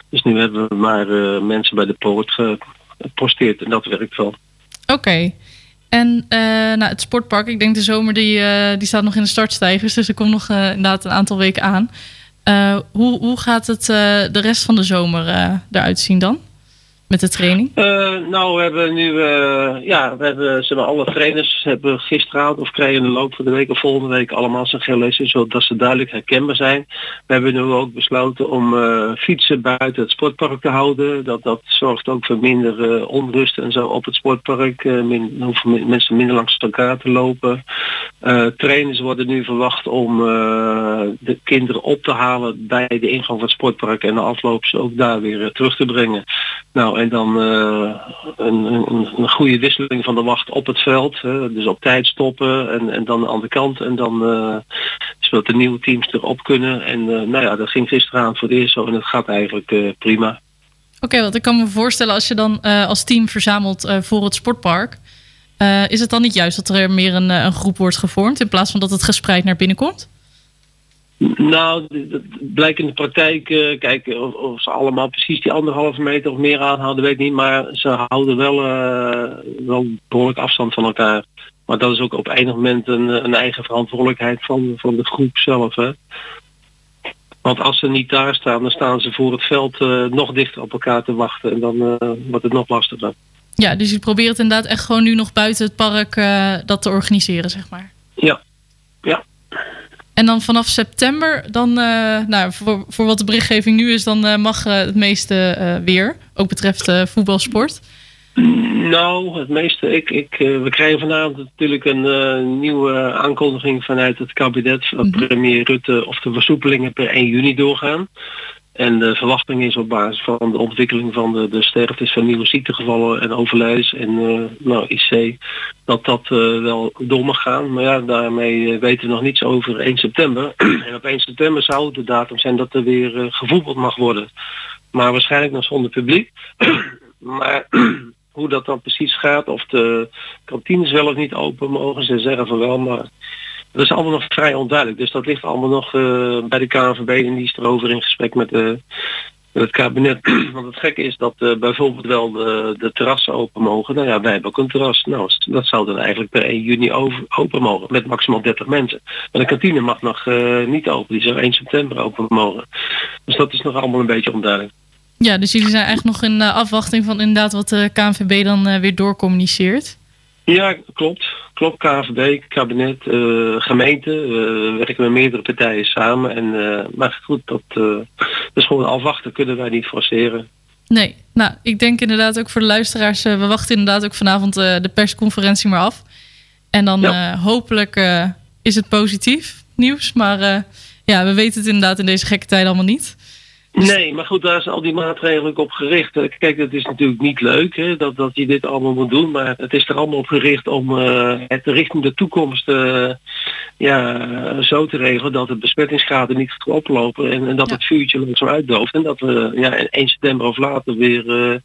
Dus nu hebben we maar mensen bij de poort geposteerd en dat werkt wel. Oké. En nou, het sportpark, ik denk de zomer die, die staat nog in de startstijgers, dus er komt nog inderdaad een aantal weken aan. Hoe, hoe gaat het de rest van de zomer eruit zien dan? Met de training? Eh, nou, we hebben nu, eh, ja, we hebben, zeg alle trainers hebben gisteravond of krijgen de loop van de week of volgende week allemaal zijn GLS, zodat ze duidelijk herkenbaar zijn. We hebben nu ook besloten om eh, fietsen buiten het sportpark te houden. Dat, dat zorgt ook voor minder onrust en zo op het sportpark. Hoeven min- mensen minder langs elkaar te lopen. Eh, trainers worden nu verwacht om eh, de kinderen op te halen bij de ingang van het sportpark en de afloop ze ook daar weer eh, terug te brengen. Nou, en dan een, een, een goede wisseling van de wacht op het veld. Dus op tijd stoppen en, en dan aan de kant. En dan zodat de nieuwe teams erop kunnen. En nou ja, dat ging gisteravond voor het eerst zo en het gaat eigenlijk prima. Oké, want ik kan me voorstellen als je dan als team verzamelt voor het sportpark. Eh, is het dan niet juist dat er meer een, eh, een groep wordt gevormd in plaats van dat het gespreid naar binnen komt? Nou, dat blijkt in de praktijk, eh, kijk, of, ze allemaal precies die anderhalve meter of meer aanhouden, weet ik niet. Maar ze houden wel, eh, behoorlijk afstand van elkaar. Maar dat is ook op enig moment een, een eigen verantwoordelijkheid van, van de groep zelf. Hè. Want als ze niet daar staan, dan staan ze voor het veld nog dichter op elkaar te wachten. En dan wordt het nog lastiger. Ja, dus je probeert het inderdaad echt gewoon nu nog buiten het park eh, dat te organiseren, zeg maar. Ja, ja. En dan vanaf september, dan, eh, nou, voor, voor wat de berichtgeving nu is, dan eh, mag het meeste weer. Ook betreft voetbalsport. Nou, het meeste. Ik, ik, we krijgen vanavond natuurlijk een nieuwe aankondiging vanuit het kabinet van premier Rutte of de versoepelingen per 1 juni doorgaan. En de verwachting is op basis van de ontwikkeling van de, de sterftes van nieuwe ziektegevallen en overlijdens en eh, nou, IC, dat dat eh, wel door mag gaan. Maar ja, daarmee eh, weten we nog niets over 1 september. en op 1 september zou de datum zijn dat er weer gevoetbald mag worden. Maar waarschijnlijk nog zonder publiek. maar hoe dat dan precies gaat, of de kantines wel of niet open mogen, ze zeggen van wel, maar dat is allemaal nog vrij onduidelijk. Dus dat ligt allemaal nog eh, bij de KNVB en die is erover in gesprek met, eh, het kabinet. Want het gekke is dat eh, bijvoorbeeld wel de, de terrassen open mogen. Nou ja, wij hebben ook een terras. Nou, dat zou dan eigenlijk per 1 juni open mogen met maximaal 30 mensen. Maar de kantine mag nog niet open, die zou 1 september open mogen. Dus dat is nog allemaal een beetje onduidelijk. Ja, dus jullie zijn eigenlijk nog in afwachting van inderdaad wat de KNVB dan weer doorcommuniceert. Ja, klopt. Klopt, KVB, kabinet, eh, gemeente. we werken met meerdere partijen samen. En, eh, maar goed, dat, eh, dat is gewoon afwachten. Kunnen wij niet forceren. Nee, nou, ik denk inderdaad ook voor de luisteraars, we wachten inderdaad ook vanavond de persconferentie maar af. En dan hopelijk is het positief nieuws, maar ja, we weten het inderdaad in deze gekke tijden allemaal niet. Nee, maar goed, daar zijn al die maatregelen op gericht. Eh, Kijk, het is natuurlijk niet leuk hè, dat, dat je dit allemaal moet doen, maar het is er allemaal op gericht om eh, het richting de toekomst eh, ja, zo te regelen dat de besmettingsgraden niet gaan oplopen en, en dat het vuurtje langzaam uitdooft en dat we ja, 1 september of later weer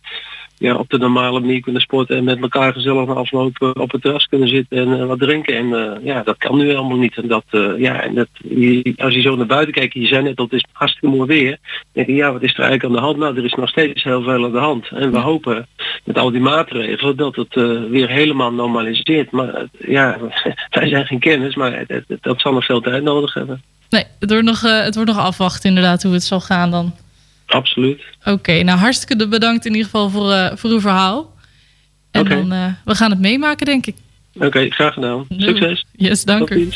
ja, op de normale manier kunnen sporten en met elkaar gezellig na afloop eh, op het terras kunnen zitten en eh, wat drinken. En eh, ja, dat kan nu helemaal niet. En dat, ja, en dat, je- als je zo naar buiten kijkt, je zei net dat is hartstikke mooi weer. Denk je, ja, wat is er eigenlijk aan de hand? Nou, er is nog steeds heel veel aan de hand. En we hopen met al die maatregelen dat het weer helemaal normaliseert. Maar ja, wij zijn geen kennis, maar het, dat zal nog veel tijd nodig hebben. Nee, het wordt nog, het wordt nog afwachten inderdaad hoe het zal gaan dan. Absoluut. Oké, nou hartstikke bedankt in ieder geval voor, eh, voor uw verhaal. En dan, eh, we gaan het meemaken denk ik. Oké, graag gedaan. Succes. Yes, dank u.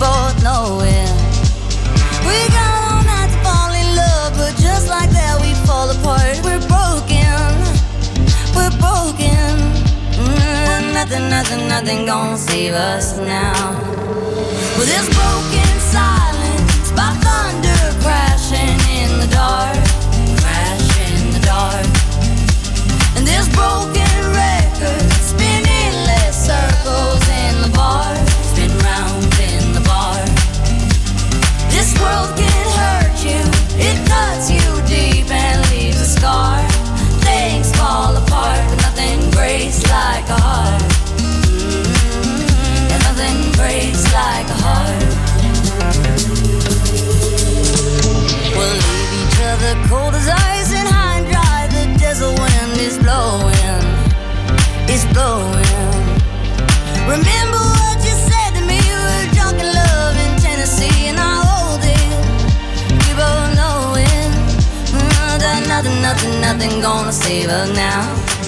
both know. We got all night to fall in love, but just like that we fall apart. We're broken, we're broken. Mm, nothing, nothing, nothing gonna save us now. Well, this broken silence by thunder crashing in the dark, crash in the dark. And this broken record spinning less circles in the bar, breaks like a heart. And nothing breaks like a heart. We'll leave each other cold as ice and high and dry. The desert wind is blowing, blowing. Remember what you said to me? You were drunk in love in Tennessee, and I hold. We it. Mm, nothing, nothing, nothing gonna save us now.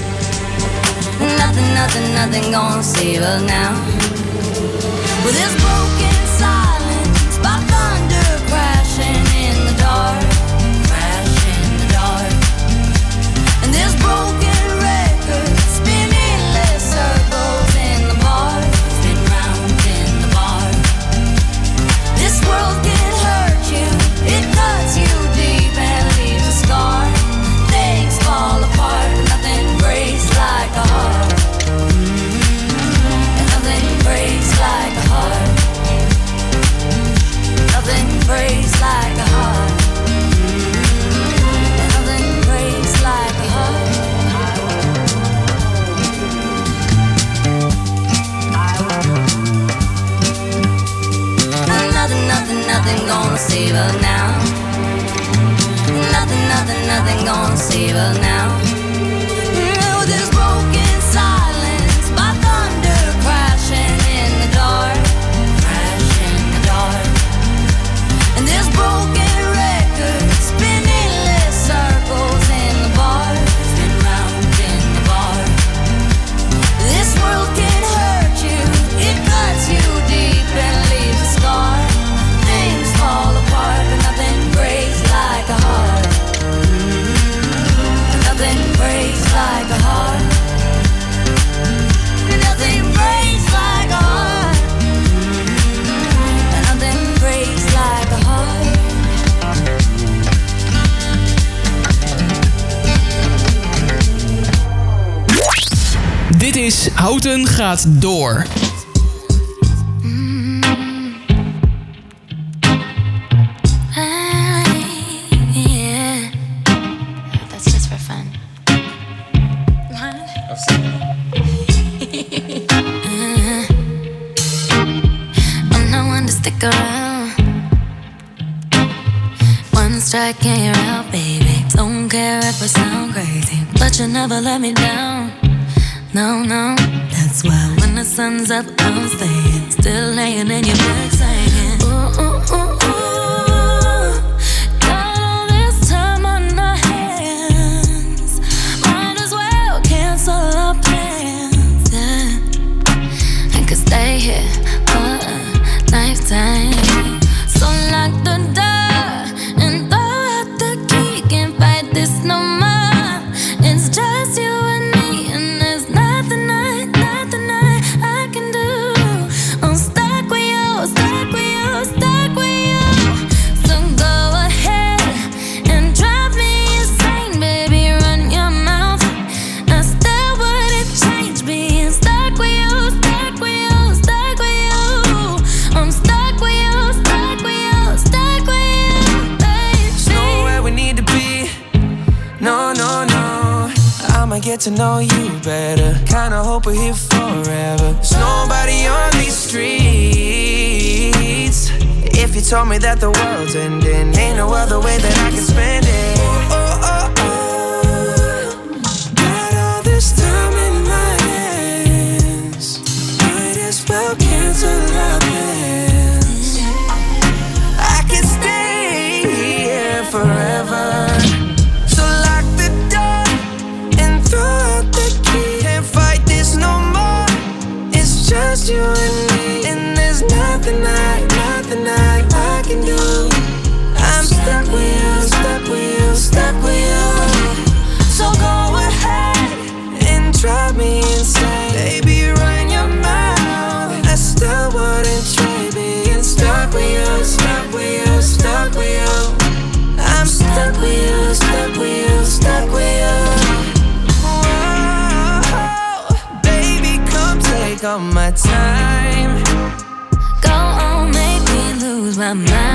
Nothing, nothing, nothing gonna save us now. With this broken save us now. Nothing, nothing, nothing gonna save us now. Is Houten gaat door. Strike and you're out, baby. Don't care if I sound crazy, but you never let me down. No, no, that's why when the sun's up, I'm staying. Still laying in your bed told me that the world's ending, ain't no other way that I can spend it. With you, stuck with you. Whoa, baby, come take all my time. Go on, make me lose my mind.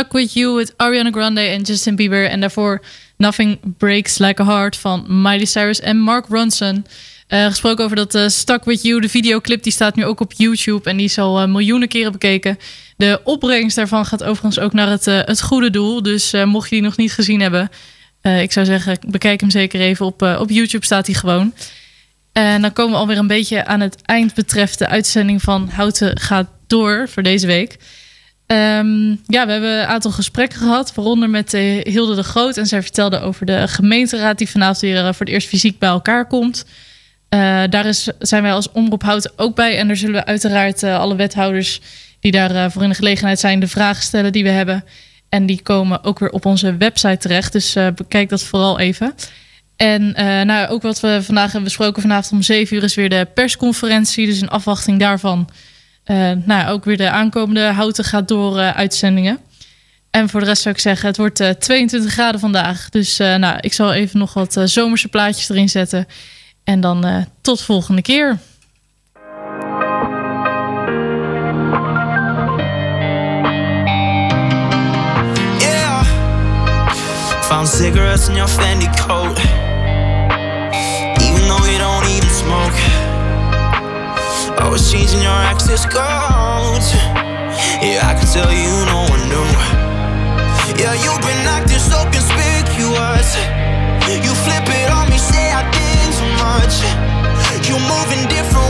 Stuck With You with Ariana Grande en Justin Bieber. En daarvoor Nothing Breaks Like a Heart van Miley Cyrus en Mark Ronson. Eh, gesproken over dat eh, Stuck With You, de videoclip, die staat nu ook op YouTube. En die is al eh, miljoenen keren bekeken. De opbrengst daarvan gaat overigens ook naar het, het goede doel. Dus mocht je die nog niet gezien hebben, ik zou zeggen, bekijk hem zeker even. Op, op YouTube staat hij gewoon. En dan komen we alweer een beetje aan het eind betreft de uitzending van Houten gaat door voor deze week. Ehm, ja, we hebben een aantal gesprekken gehad, waaronder met eh, Hilde de Groot. En zij vertelde over de gemeenteraad die vanavond weer eh, voor het eerst fysiek bij elkaar komt. Eh, daar is, zijn wij als Omroep Houten ook bij. En daar zullen we uiteraard alle wethouders die daarvoor voor in de gelegenheid zijn... de vragen stellen die we hebben. En die komen ook weer op onze website terecht. Dus bekijk dat vooral even. En nou, ook wat we vandaag hebben besproken, vanavond om 7 uur is weer de persconferentie. Dus in afwachting daarvan, eh, nou, ook weer de aankomende Houten gaat door eh, uitzendingen. En voor de rest zou ik zeggen, het wordt eh, 22 graden vandaag. Dus nou, ik zal even nog wat zomerse plaatjes erin zetten. En dan tot volgende keer. Found cigarettes in your coat. Always changing your access codes. Yeah, I can tell you no one knew. Yeah, you've been acting so conspicuous. You flip it on me, say I think too much. You're moving different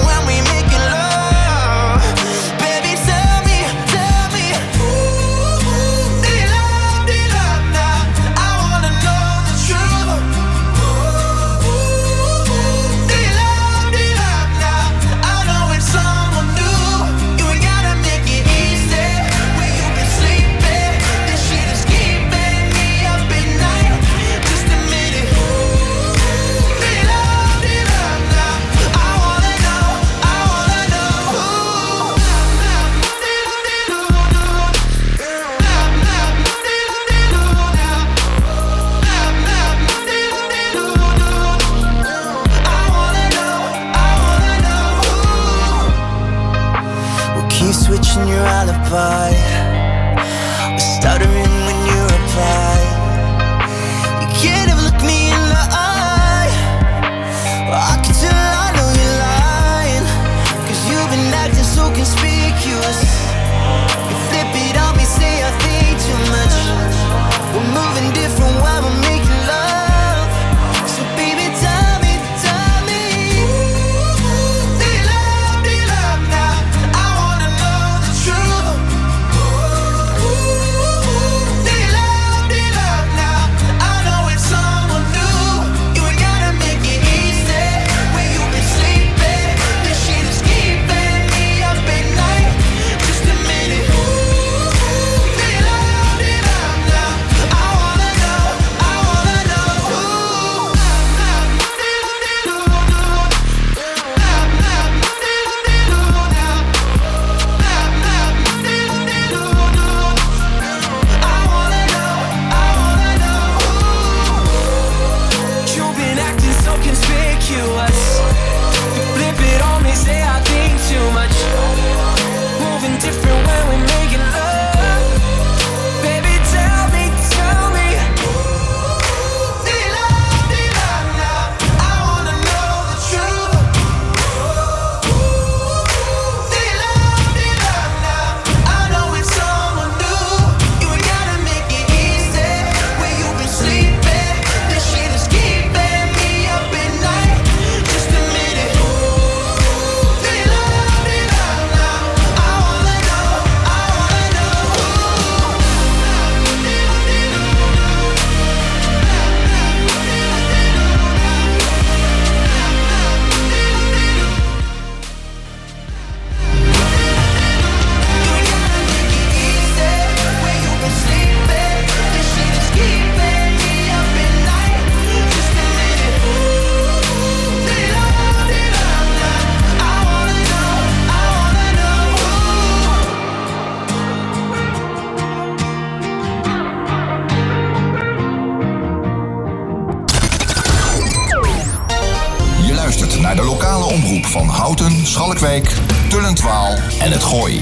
Schalkwijk, Tullentwaal en het Gooi.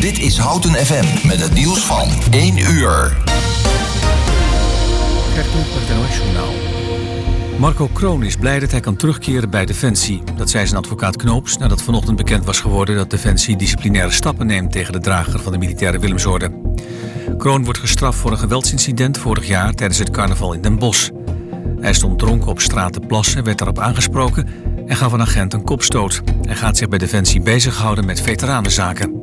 Dit is Houten FM met het nieuws van 1 uur. Marco Kroon is blij dat hij kan terugkeren bij Defensie. Dat zei zijn advocaat Knoops nadat vanochtend bekend was geworden... dat Defensie disciplinaire stappen neemt tegen de drager van de militaire Willemsorde. Kroon wordt gestraft voor een geweldsincident vorig jaar tijdens het carnaval in Den Bosch. Hij stond dronken op straat te plassen, werd daarop aangesproken... en gaf een agent een kopstoot. Hij gaat zich bij Defensie bezighouden met veteranenzaken.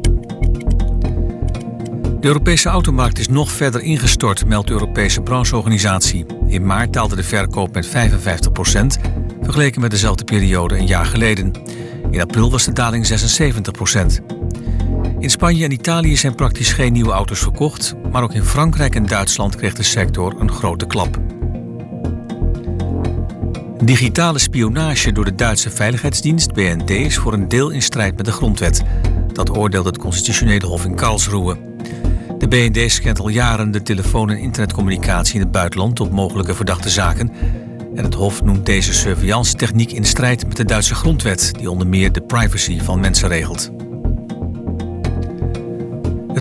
De Europese automarkt is nog verder ingestort, meldt de Europese brancheorganisatie. In maart daalde de verkoop met 55% vergeleken met dezelfde periode een jaar geleden. In april was de daling 76% In Spanje en Italië zijn praktisch geen nieuwe auto's verkocht, maar ook in Frankrijk en Duitsland kreeg de sector een grote klap. Digitale spionage door de Duitse veiligheidsdienst BND is voor een deel in strijd met de grondwet. Dat oordeelt het Constitutionele Hof in Karlsruhe. De BND scant al jaren de telefoon- en internetcommunicatie in het buitenland op mogelijke verdachte zaken. En het Hof noemt deze surveillance-techniek in strijd met de Duitse grondwet, die onder meer de privacy van mensen regelt.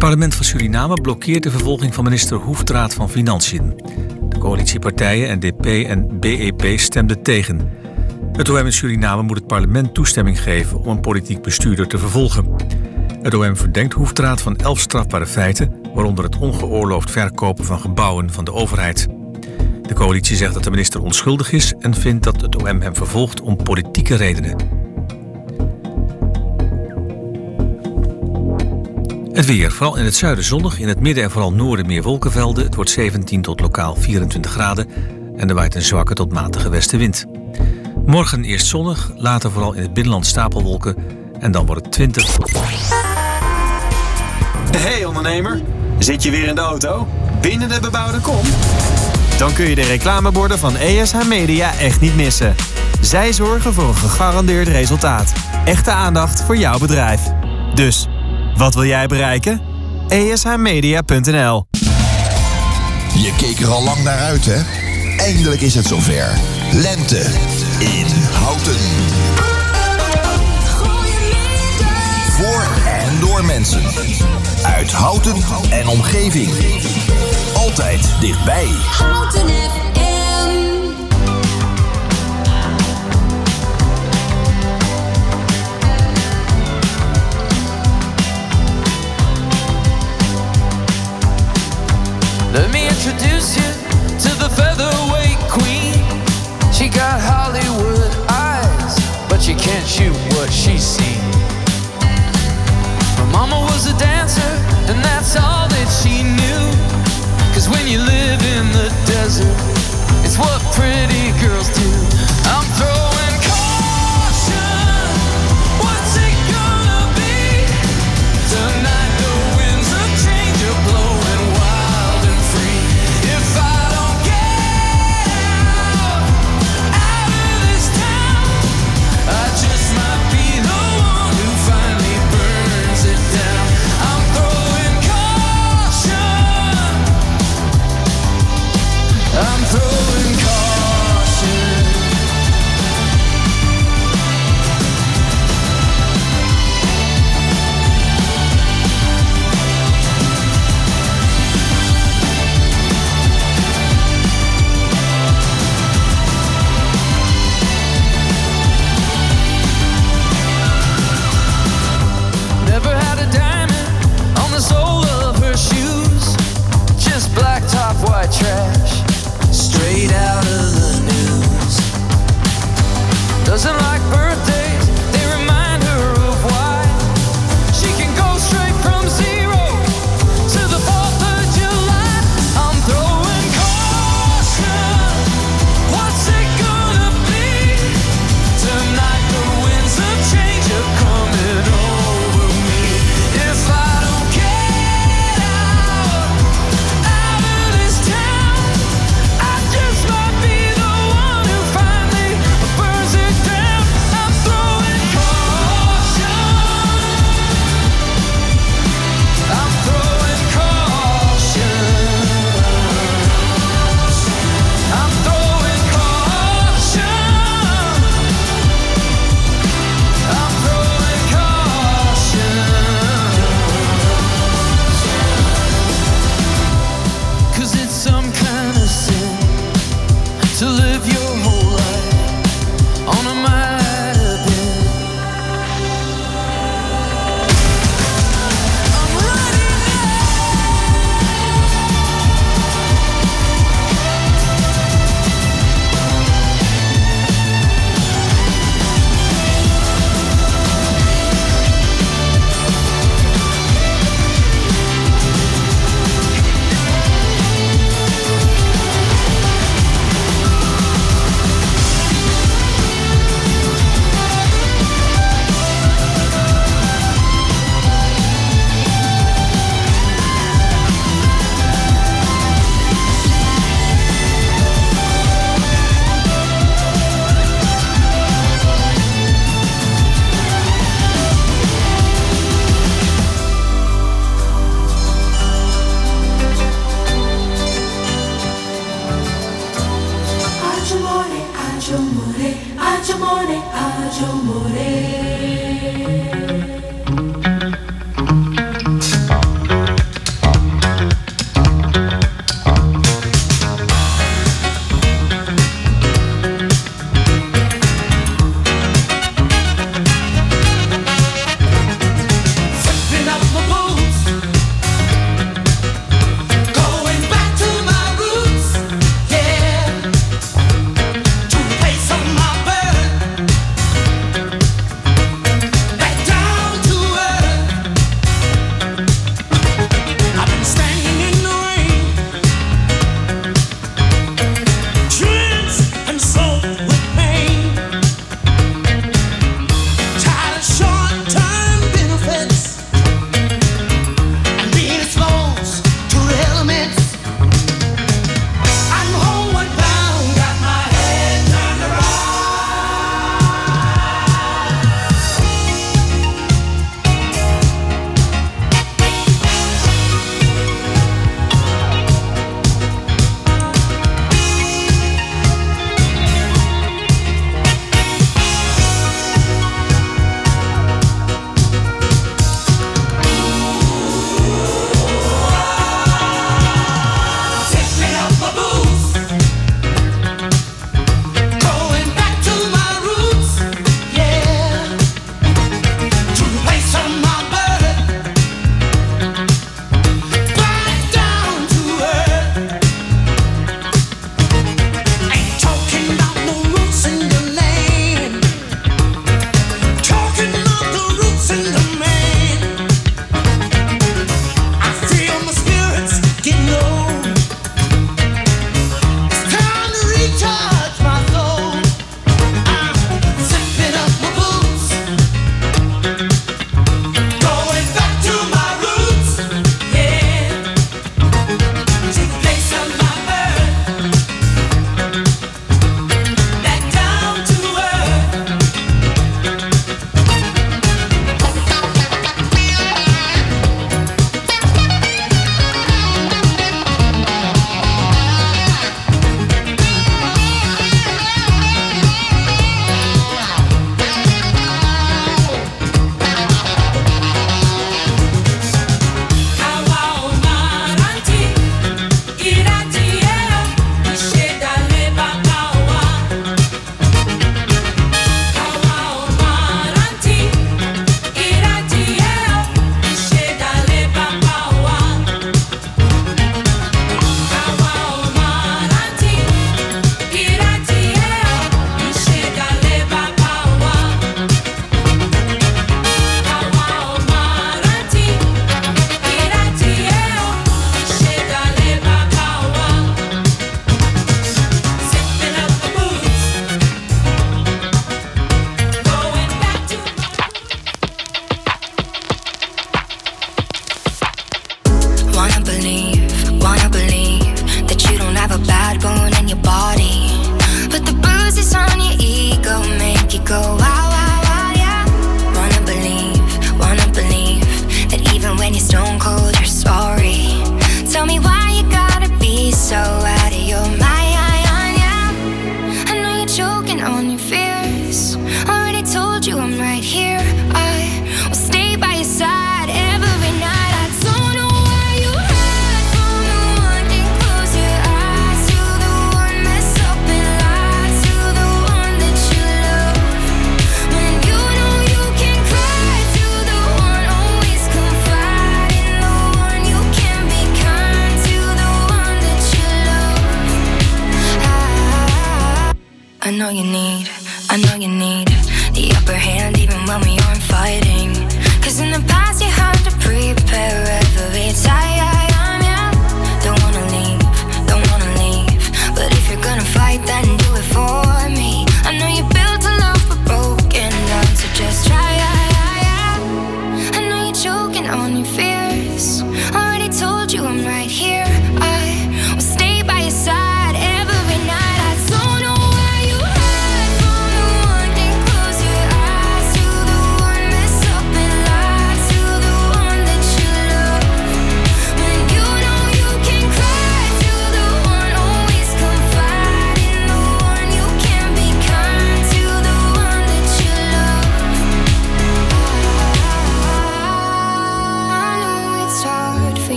Parlement van Suriname blokkeert de vervolging van minister Hoefdraad van Financiën. De coalitiepartijen NDP en BEP stemden tegen. Het OM in Suriname moet het parlement toestemming geven om een politiek bestuurder te vervolgen. Het OM verdenkt Hoefdraad van elf strafbare feiten, waaronder het ongeoorloofd verkopen van gebouwen van de overheid. De coalitie zegt dat de minister onschuldig is en vindt dat het OM hem vervolgt om politieke redenen. Het weer, vooral in het zuiden zonnig, in het midden en vooral noorden meer wolkenvelden. Het wordt 17 tot lokaal 24 graden en er waait een zwakke tot matige westenwind. Morgen eerst zonnig, later vooral in het binnenland stapelwolken en dan wordt het 20 tot... Hey ondernemer, zit je weer in de auto? Binnen de bebouwde kom? Dan kun je de reclameborden van ESH Media echt niet missen. Zij zorgen voor een gegarandeerd resultaat. Echte aandacht voor jouw bedrijf. Dus, wat wil jij bereiken? ESHmedia.nl Je keek er al lang naar uit, hè? Eindelijk is het zover. Lente in Houten. Voor en door mensen. Uit Houten en omgeving. Altijd dichtbij. Houten but you what she's seen. Her mama was a dancer, and that's all that she knew. Cause when you live in the desert, it's what pretty girls do.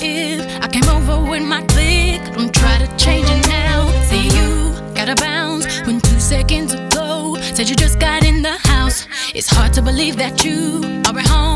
If I came over with my click. Don't try to change it now. See you gotta bounce when two seconds ago. Said you just got in the house. It's hard to believe that you are at home.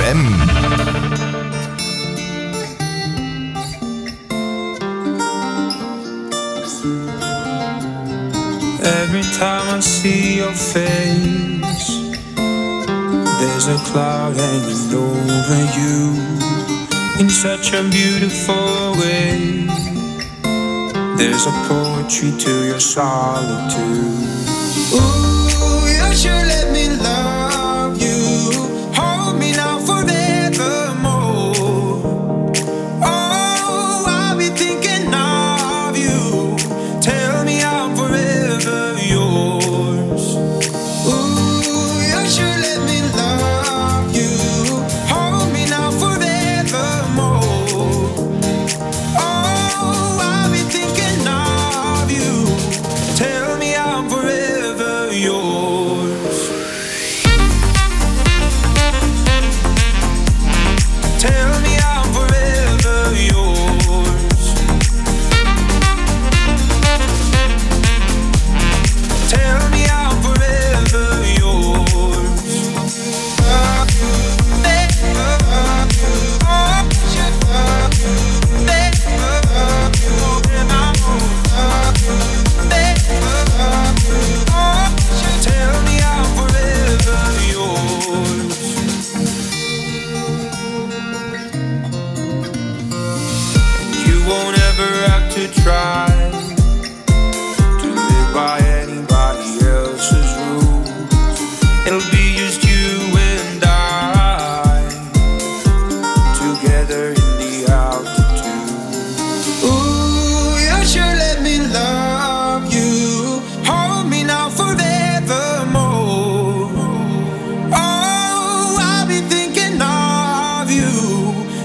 FM. Every time I see your face, there's a cloud hanging over you in such a beautiful way. There's a poetry to your solitude.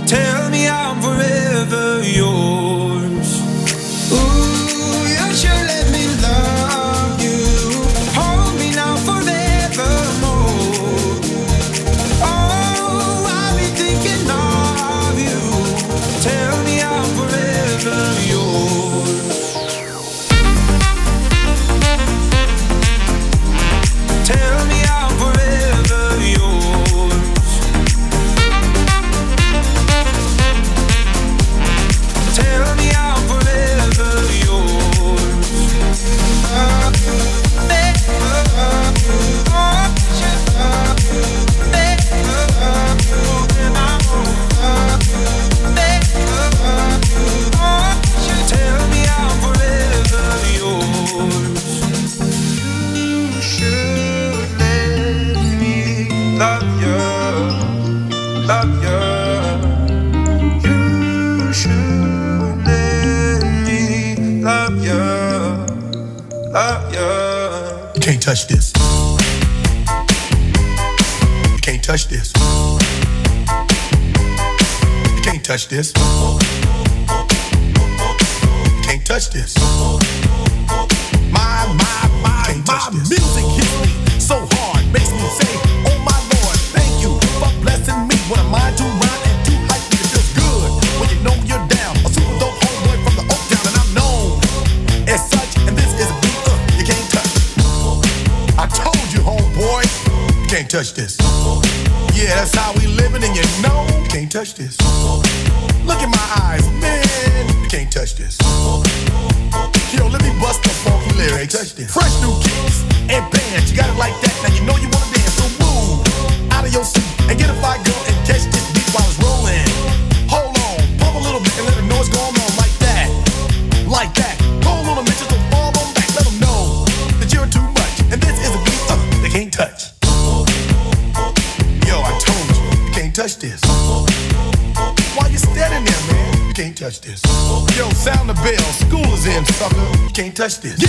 Tell me I'm forever yours. touch this. You can't touch this. You can't touch this. touch this.